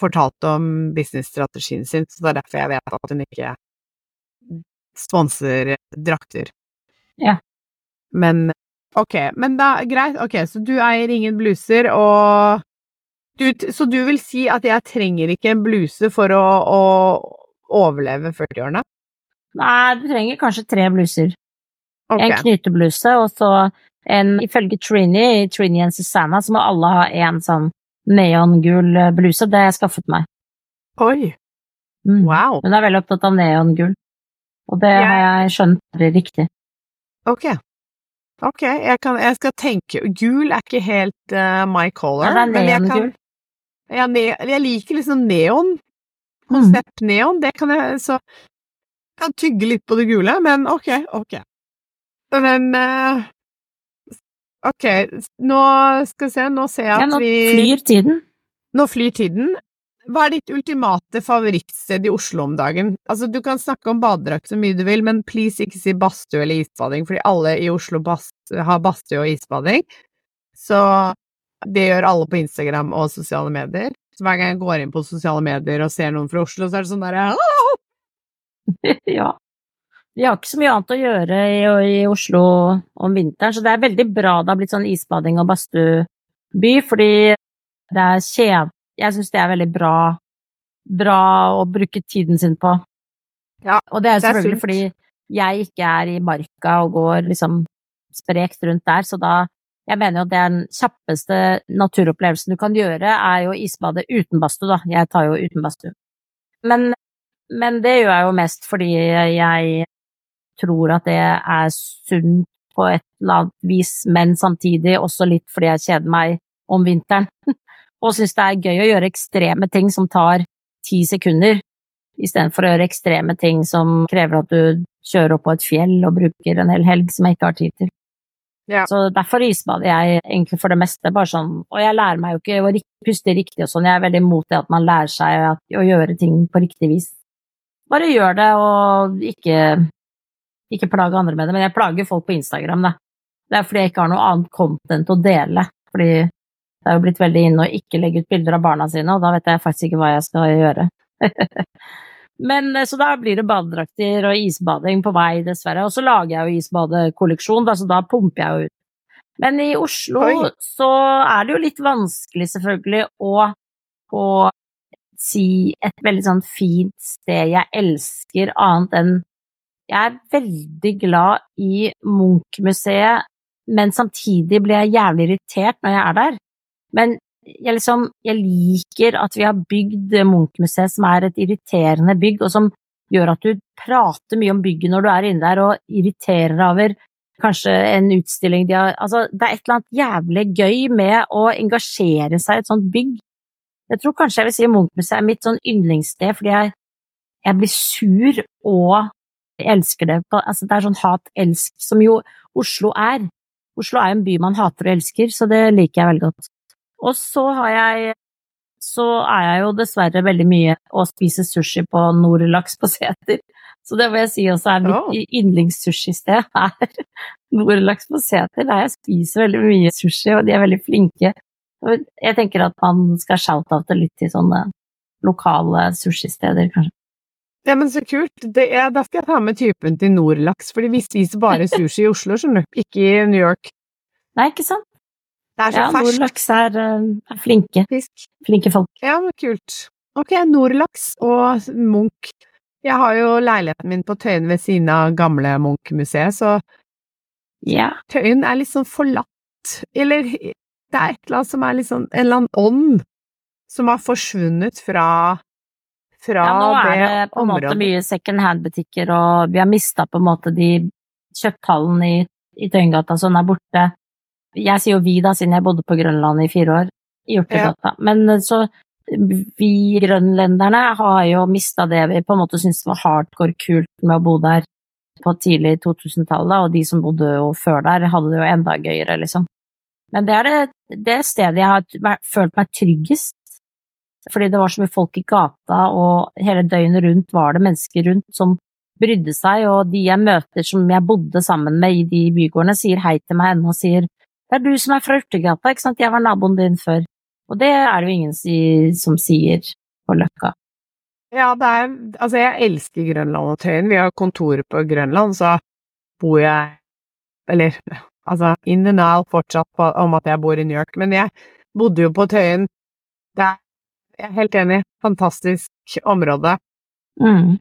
fortalte om businessstrategien sin, så det er derfor jeg vet at hun ikke sponser drakter. Ja. Men Ok, men da, greit. Ok, så du eier ingen bluser, og du, Så du vil si at jeg trenger ikke en bluse for å, å overleve 40-årene? Nei, du trenger kanskje tre bluser. Okay. En knytebluse, og så en Ifølge Trini i Trini and Susanna så må alle ha en sånn neongul eh, bluse. Det har jeg skaffet meg. Oi, Mm. wow. Hun er veldig opptatt av neongull, og det Jeg- har jeg skjønt blir riktig. Ok. Ok, jeg, kan, jeg skal tenke Gul er ikke helt uh, my color. Ja, det er men jeg, kan, neongul. ja, ne, jeg liker liksom neon. Mm. Konsept neon, det kan jeg så Jeg kan tygge litt på det gule, men ok, ok. Men eh, Ok, nå skal vi se, nå ser jeg at Ja, nå vi flyr tiden. Nå flyr tiden. Hva er ditt ultimate favorittsted i Oslo om dagen? Altså, du kan snakke om badedrakt så mye du vil, men please ikke si badstue eller isbading, fordi alle i Oslo bas har badstue og isbading. Så det gjør alle på Instagram og sosiale medier. Så hver gang jeg går inn på sosiale medier og ser noen fra Oslo, så er det sånn derre (laughs) ja. Vi har ikke så mye annet å gjøre i, i Oslo om vinteren, så det er veldig bra det har blitt sånn isbading og badstueby, fordi det er kjev. Jeg syns det er veldig bra, bra å bruke tiden sin på. Ja, og det er er selvfølgelig sunt. fordi jeg ikke er i marka og går liksom sprekt rundt der, så da jeg mener jo at er den kjappeste naturopplevelsen du kan gjøre, er jo isbade uten badstue, da. Jeg tar jo uten badstue. Men, men det gjør jeg jo mest fordi jeg tror at det er sunt på et eller annet vis, men samtidig også litt fordi jeg kjeder meg om vinteren. (laughs) Og syns det er gøy å gjøre ekstreme ting som tar ti sekunder, istedenfor å gjøre ekstreme ting som krever at du kjører opp på et fjell og bruker en hel helg som jeg ikke har tid til. Ja. Så derfor isbader jeg egentlig for det meste, bare sånn, og jeg lærer meg jo ikke å puste riktig og sånn, jeg er veldig imot det at man lærer seg å gjøre ting på riktig vis. Bare gjør det, og ikke, ikke plage andre med det, men jeg plager folk på Instagram, da. Det er fordi jeg ikke har noe annet content å dele, fordi det er jo blitt veldig inne å ikke legge ut bilder av barna sine, og da vet jeg faktisk ikke hva jeg skal gjøre. (laughs) Men eh, så da blir det badedrakter og isbading på vei, dessverre. Og så lager jeg jo isbadekolleksjon, da, så da pumper jeg jo ut. Men i Oslo Oi. så er det jo litt vanskelig, selvfølgelig, å, å si et veldig sånn fint sted jeg elsker, annet enn Jeg er veldig glad i Munch-museet, men samtidig blir jeg jævlig irritert når jeg er der. Men jeg, liksom, jeg liker at vi har bygd Munch-museet, som er et irriterende bygg, og som gjør at du prater mye om bygget når du er inne der, og irriterer deg over kanskje en utstilling de har Altså, det er et eller annet jævlig gøy med å engasjere seg i et sånt bygg. Jeg tror kanskje jeg vil si Munch-museet er mitt sånn yndlingssted, fordi jeg, jeg blir sur og jeg elsker det. Altså, det er sånn hat-elsk, som jo Oslo er. Oslo er en by man hater og elsker, så det liker jeg veldig godt. Og så har jeg så er jeg jo dessverre veldig mye å spise sushi på Nordlaks på Seter. Så det må jeg si også er mitt oh. yndlingssushisted, her. (laughs) Nordlaks på Seter, der jeg spiser veldig mye sushi, og de er veldig flinke Jeg tenker at man skal shout-oute litt til sånne lokale sushisteder, kanskje. Ja, men så kult. Det er, da skal jeg ta med typen til Nordlaks, fordi vi spiser bare (laughs) sushi i Oslo, skjønner du, ikke i New York. Nei, ikke sant? Det er så Ja, ferskt Nordlaks er, eh, er flinke. fisk. Flinke folk. Ja, men kult. Ok, Nordlaks og Munch. Jeg har jo leiligheten min på Tøyen ved siden av gamle Munch-museet, så Ja. Tøyen er litt sånn forlatt. Eller det er et eller annet som er litt sånn En eller annen ånd som har forsvunnet fra fra ja, nå er det, det på en måte mye second hand-butikker, og vi har mista på en måte de kjøpthallene i, i Tøyengata som er borte. Jeg sier jo vi, da, siden jeg bodde på Grønland i fire år, i Hjortegata. Men eh, så vi grønlenderne har jo mista det vi på en måte syntes var hardcore kult med å bo der på tidlig 2000-tallet, og de som bodde jo før der, hadde det jo enda gøyere, liksom. Men det er det, det stedet jeg har vært- følt meg tryggest. Fordi det var så mye folk i gata, og hele døgnet rundt var det mennesker rundt som brydde seg, og de jeg møter som jeg bodde sammen med i de bygårdene, sier hei til meg ennå og sier det er du som er fra Urtegata, ikke sant, jeg var naboen din før. Og det er det jo ingen som sier på Løkka. Ja, det er Altså, jeg elsker Grønland og Tøyen. Vi har kontoret på Grønland, så bor jeg Eller, altså, in the now fortsatt på, om at jeg bor i New York, men jeg bodde jo på Tøyen. Det er Jeg er helt enig. Fantastisk område. Mm.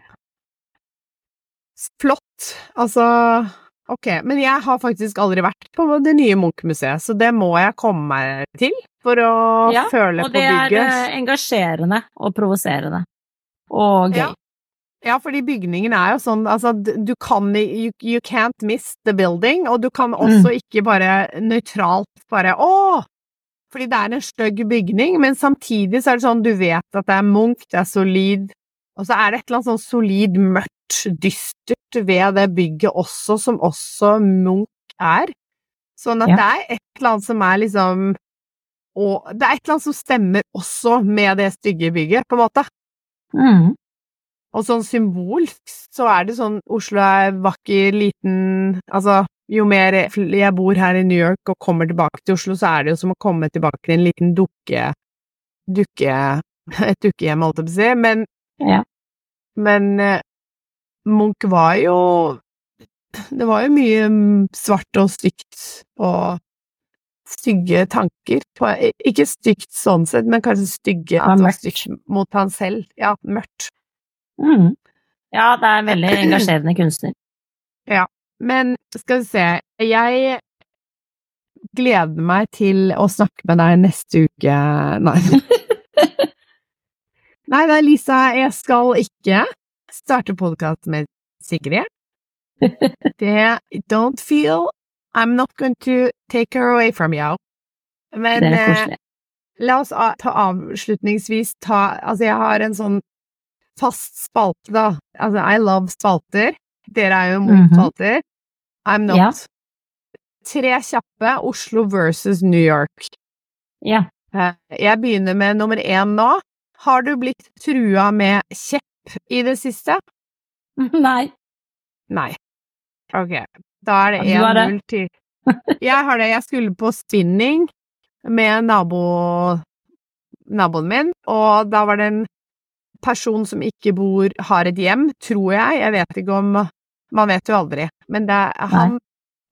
Flott. Altså Ok, men jeg har faktisk aldri vært på det nye Munch-museet, så det må jeg komme meg til for å Ja, føle Og det er eh, engasjerende og provoserende. Og gøy. Ja. Ja, fordi bygningen er jo sånn, altså, du kan you, you can't miss the building, og du kan også ikke bare nøytralt bare åh! Fordi det er en stygg bygning, men samtidig så er det sånn, du vet at det er Munch, det er solid, og så er det et eller annet sånn solid, mørkt, dystert ved det bygget også, som også Munch er. Sånn at Ja. det er et eller annet som er liksom og det er et eller annet som stemmer også med det stygge bygget, på en måte. Mm. Og sånn symbolsk så er det sånn Oslo er vakker, liten Altså, jo mer jeg bor her i New York og kommer tilbake til Oslo, så er det jo som å komme tilbake til en liten dukke Dukke Et dukkehjem, holdt jeg på å si. Men, Ja. men eh, Munch var jo Det var jo mye svart og stygt og stygge tanker. Ikke stygt sånn sett, men kanskje stygge mørkt. stygt mot han selv. Ja, mørkt. Mm. Ja, det er en veldig engasjerende kunstner. Men skal vi se, jeg gleder meg til å snakke med deg neste uke Nei. (laughs) Nei da, Lisa, jeg skal ikke starte podkast med Sigrid. (laughs) Det Don't feel I'm not going to take her away from you. Men eh. La oss ta avslutningsvis ta Altså, jeg har en sånn fast spalte, da. Altså, I love spalter. Dere er jo mot Mhm. spalter. I'm not. Ja. Tre kjappe. Oslo versus New York. Ja. Eh, Jeg begynner med nummer én nå. Har du blitt trua med kjepp i det siste? (laughs) Nei. Nei. Ok, da er det Ja, du det. 1-0 til Jeg har det. Jeg skulle på spinning med nabo, naboen min, og da var det en person som ikke bor, har et hjem, tror jeg. Jeg vet ikke om Man vet jo aldri. Men det, han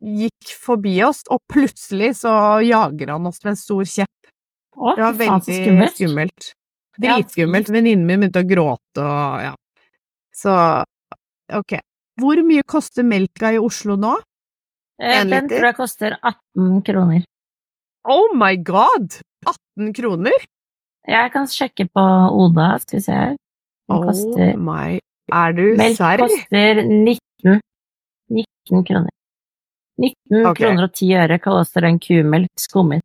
gikk forbi oss, og plutselig så jager han oss med en stor kjepp. Å, Det var veldig skummelt. skummelt. Dritskummelt. Venninnen min begynte å gråte og ja. Så ok. Hvor mye koster melka i Oslo nå? Eh, En Den liter? tror jeg koster 18 kroner. Oh my god! 18 kroner? Jeg kan sjekke på Oda, skal vi se her. Den Oh koster my Er du Melk koster 19, 19 kroner. 19 okay. kroner og 10 øre koster en kumelk skummet.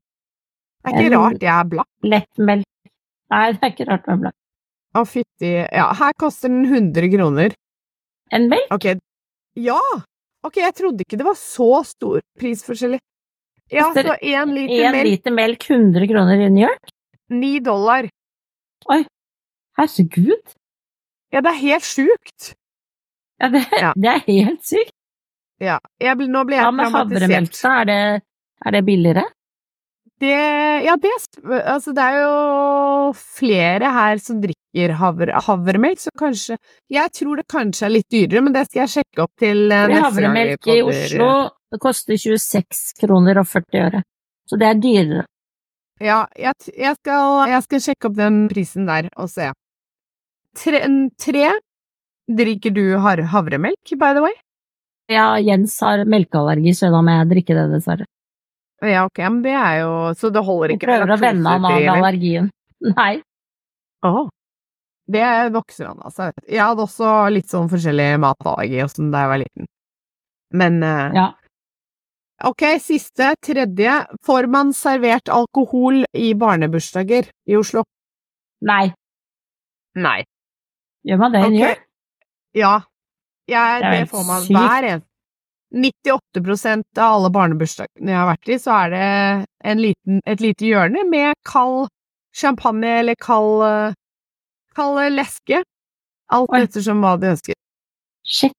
Det er ikke en- rart jeg er blakk. Lettmelk Nei, det er ikke rart med blakk. Å, fytti Ja, her koster den 100 kroner. En melk? Ok. Ja! Ok, jeg trodde ikke det var så stor prisforskjell. Ja, Koster så én liter En melk, liter melk 100 kroner i New York? ni dollar. Oi. Herregud! Ja, det er helt sjukt. Ja, det, Ja. (laughs) det er helt sykt. Ja, ble, nå ble jeg ja, med havremelk, traumatisert. da? Er det, er det billigere? Det Ja, det Altså, det er jo flere her som drikker havre, havremelk, så kanskje Jeg tror det kanskje er litt dyrere, men det skal jeg sjekke opp til eh, neste gang havremelk i. Oslo det koster 26 kroner og 40 øre. Så det er dyrere. Ja, jeg, jeg, skal, jeg skal sjekke opp den prisen der og se. Tre, tre drikker du havremelk, by the way? Ja, Jens har melkeallergi, så da må jeg drikke det, dessverre. Ja, ok, men det er jo Så det holder Jeg ikke prøver å vende han av allergien. (laughs) Nei. Åh. Det vokser han du. Jeg hadde også litt sånn forskjellig matallergi og sånn da jeg var liten. Men uh... Ja. ok, siste, tredje. Får man servert alkohol i barnebursdager i Oslo? Nei. Nei. Gjør man det i New Ok. York? Ja. Jeg, Det det får man sykt. hver en. 98% av alle barnebursdagene jeg har vært i, så er det en liten, et lite hjørne med kald champagne eller kald, eh, kald leske. Alt Oi. ettersom hva de ønsker. Shit.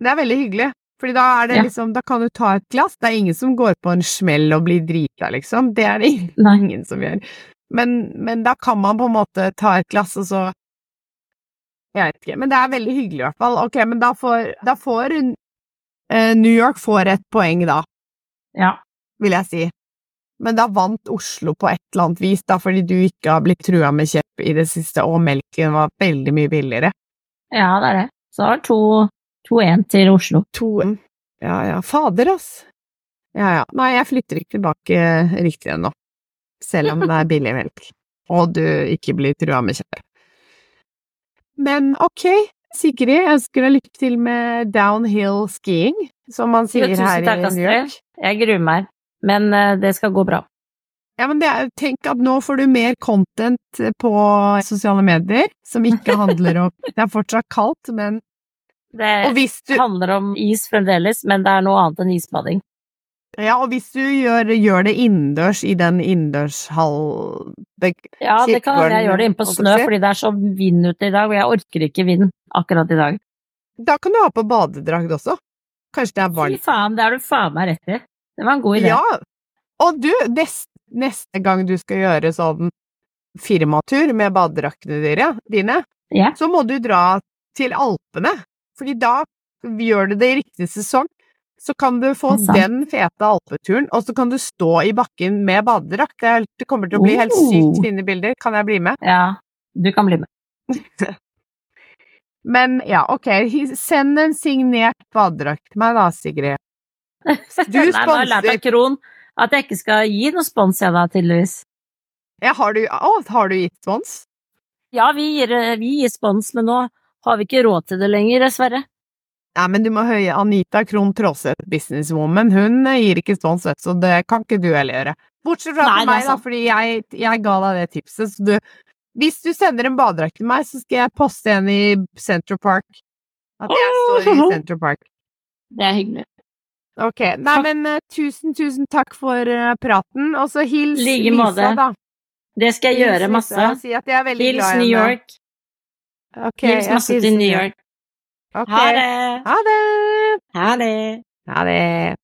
Det er veldig hyggelig, for da Ja. liksom Da kan du ta et glass. Det er ingen som går på en smell og blir drita, liksom. Det er det ingen, ingen som gjør. Men, men da kan man på en måte ta et glass, og så Jeg vet ikke. Men det er veldig hyggelig, i hvert fall. Ok, men da får, da får uh, New York får et poeng, da, Ja. vil jeg si. Men da vant Oslo på et eller annet vis, da, fordi du ikke har blitt trua med kjepp i det siste, og melken var veldig mye billigere. ja, det er det. Så to- 2-1 til Oslo. To Ja, ja. Fader, ass. Ja, ja. Nei, jeg flytter ikke tilbake riktig ennå. Selv om det er billig melk. Og du ikke blir trua med kjepp. Men ok, Sigrid, jeg ønsker deg lykke til med downhill skiing, som man sier tusen her takk, i New. York. Jeg gruer meg, men eh, det skal gå bra. Ja, men det er, tenk at nå får du mer content på sosiale medier, som ikke handler om (laughs) Det er fortsatt kaldt, men Det du handler om is fremdeles, men det er noe annet enn isbading. Ja, og hvis du gjør, gjør det innendørs i den innendørshall... Ja, det kan hende jeg gjør det inne på snø, fordi det er så vind ute i dag, og jeg orker ikke vind akkurat i dag. Da kan du ha på badedrakt også. Kanskje det er Fy faen, det har du faen meg rett i. Det var en god idé. Ja, og du, neste, neste gang du skal gjøre sånn firmatur med badedraktene dine, Ja. så må du dra til Alpene, fordi da gjør du det i riktig sesong. Så kan du få den fete alpeturen, og så kan du stå i bakken med badedrakt. Det, det kommer til å bli helt Oh. sykt fine bilder. Kan jeg bli med? ja, du kan bli med. (laughs) Men ja, ok, send en signert badedrakt til meg da, Sigrid. (laughs) Du Nei, nå har jeg lært sponser. av Kron at jeg ikke skal gi noe spons, jeg da, tydeligvis. Ja, har du, å, har du gitt spons? Ja, vi gir, vi gir spons, men nå har vi ikke råd til det lenger, dessverre. Nei, men du må høye Anita Krohn Traaseth, businesswoman. Hun eh, gir ikke stående vet så det kan ikke du heller gjøre. Bortsett fra Nei, meg, da, fordi jeg, jeg ga deg det tipset. Så du, hvis du sender en badedrakt til meg, så skal jeg poste en i Central Park. At jeg står i (laughs) Central Park. Det er hyggelig. Ok. Nei, men uh, tusen, tusen takk for uh, praten. Og så hils Like Lisa, da. Det skal jeg Hils gjøre masse. og Si Hils glad New. York. Okay, Hils masse til New York. Ok. Ha det! Ha det! Ha det! Ha det!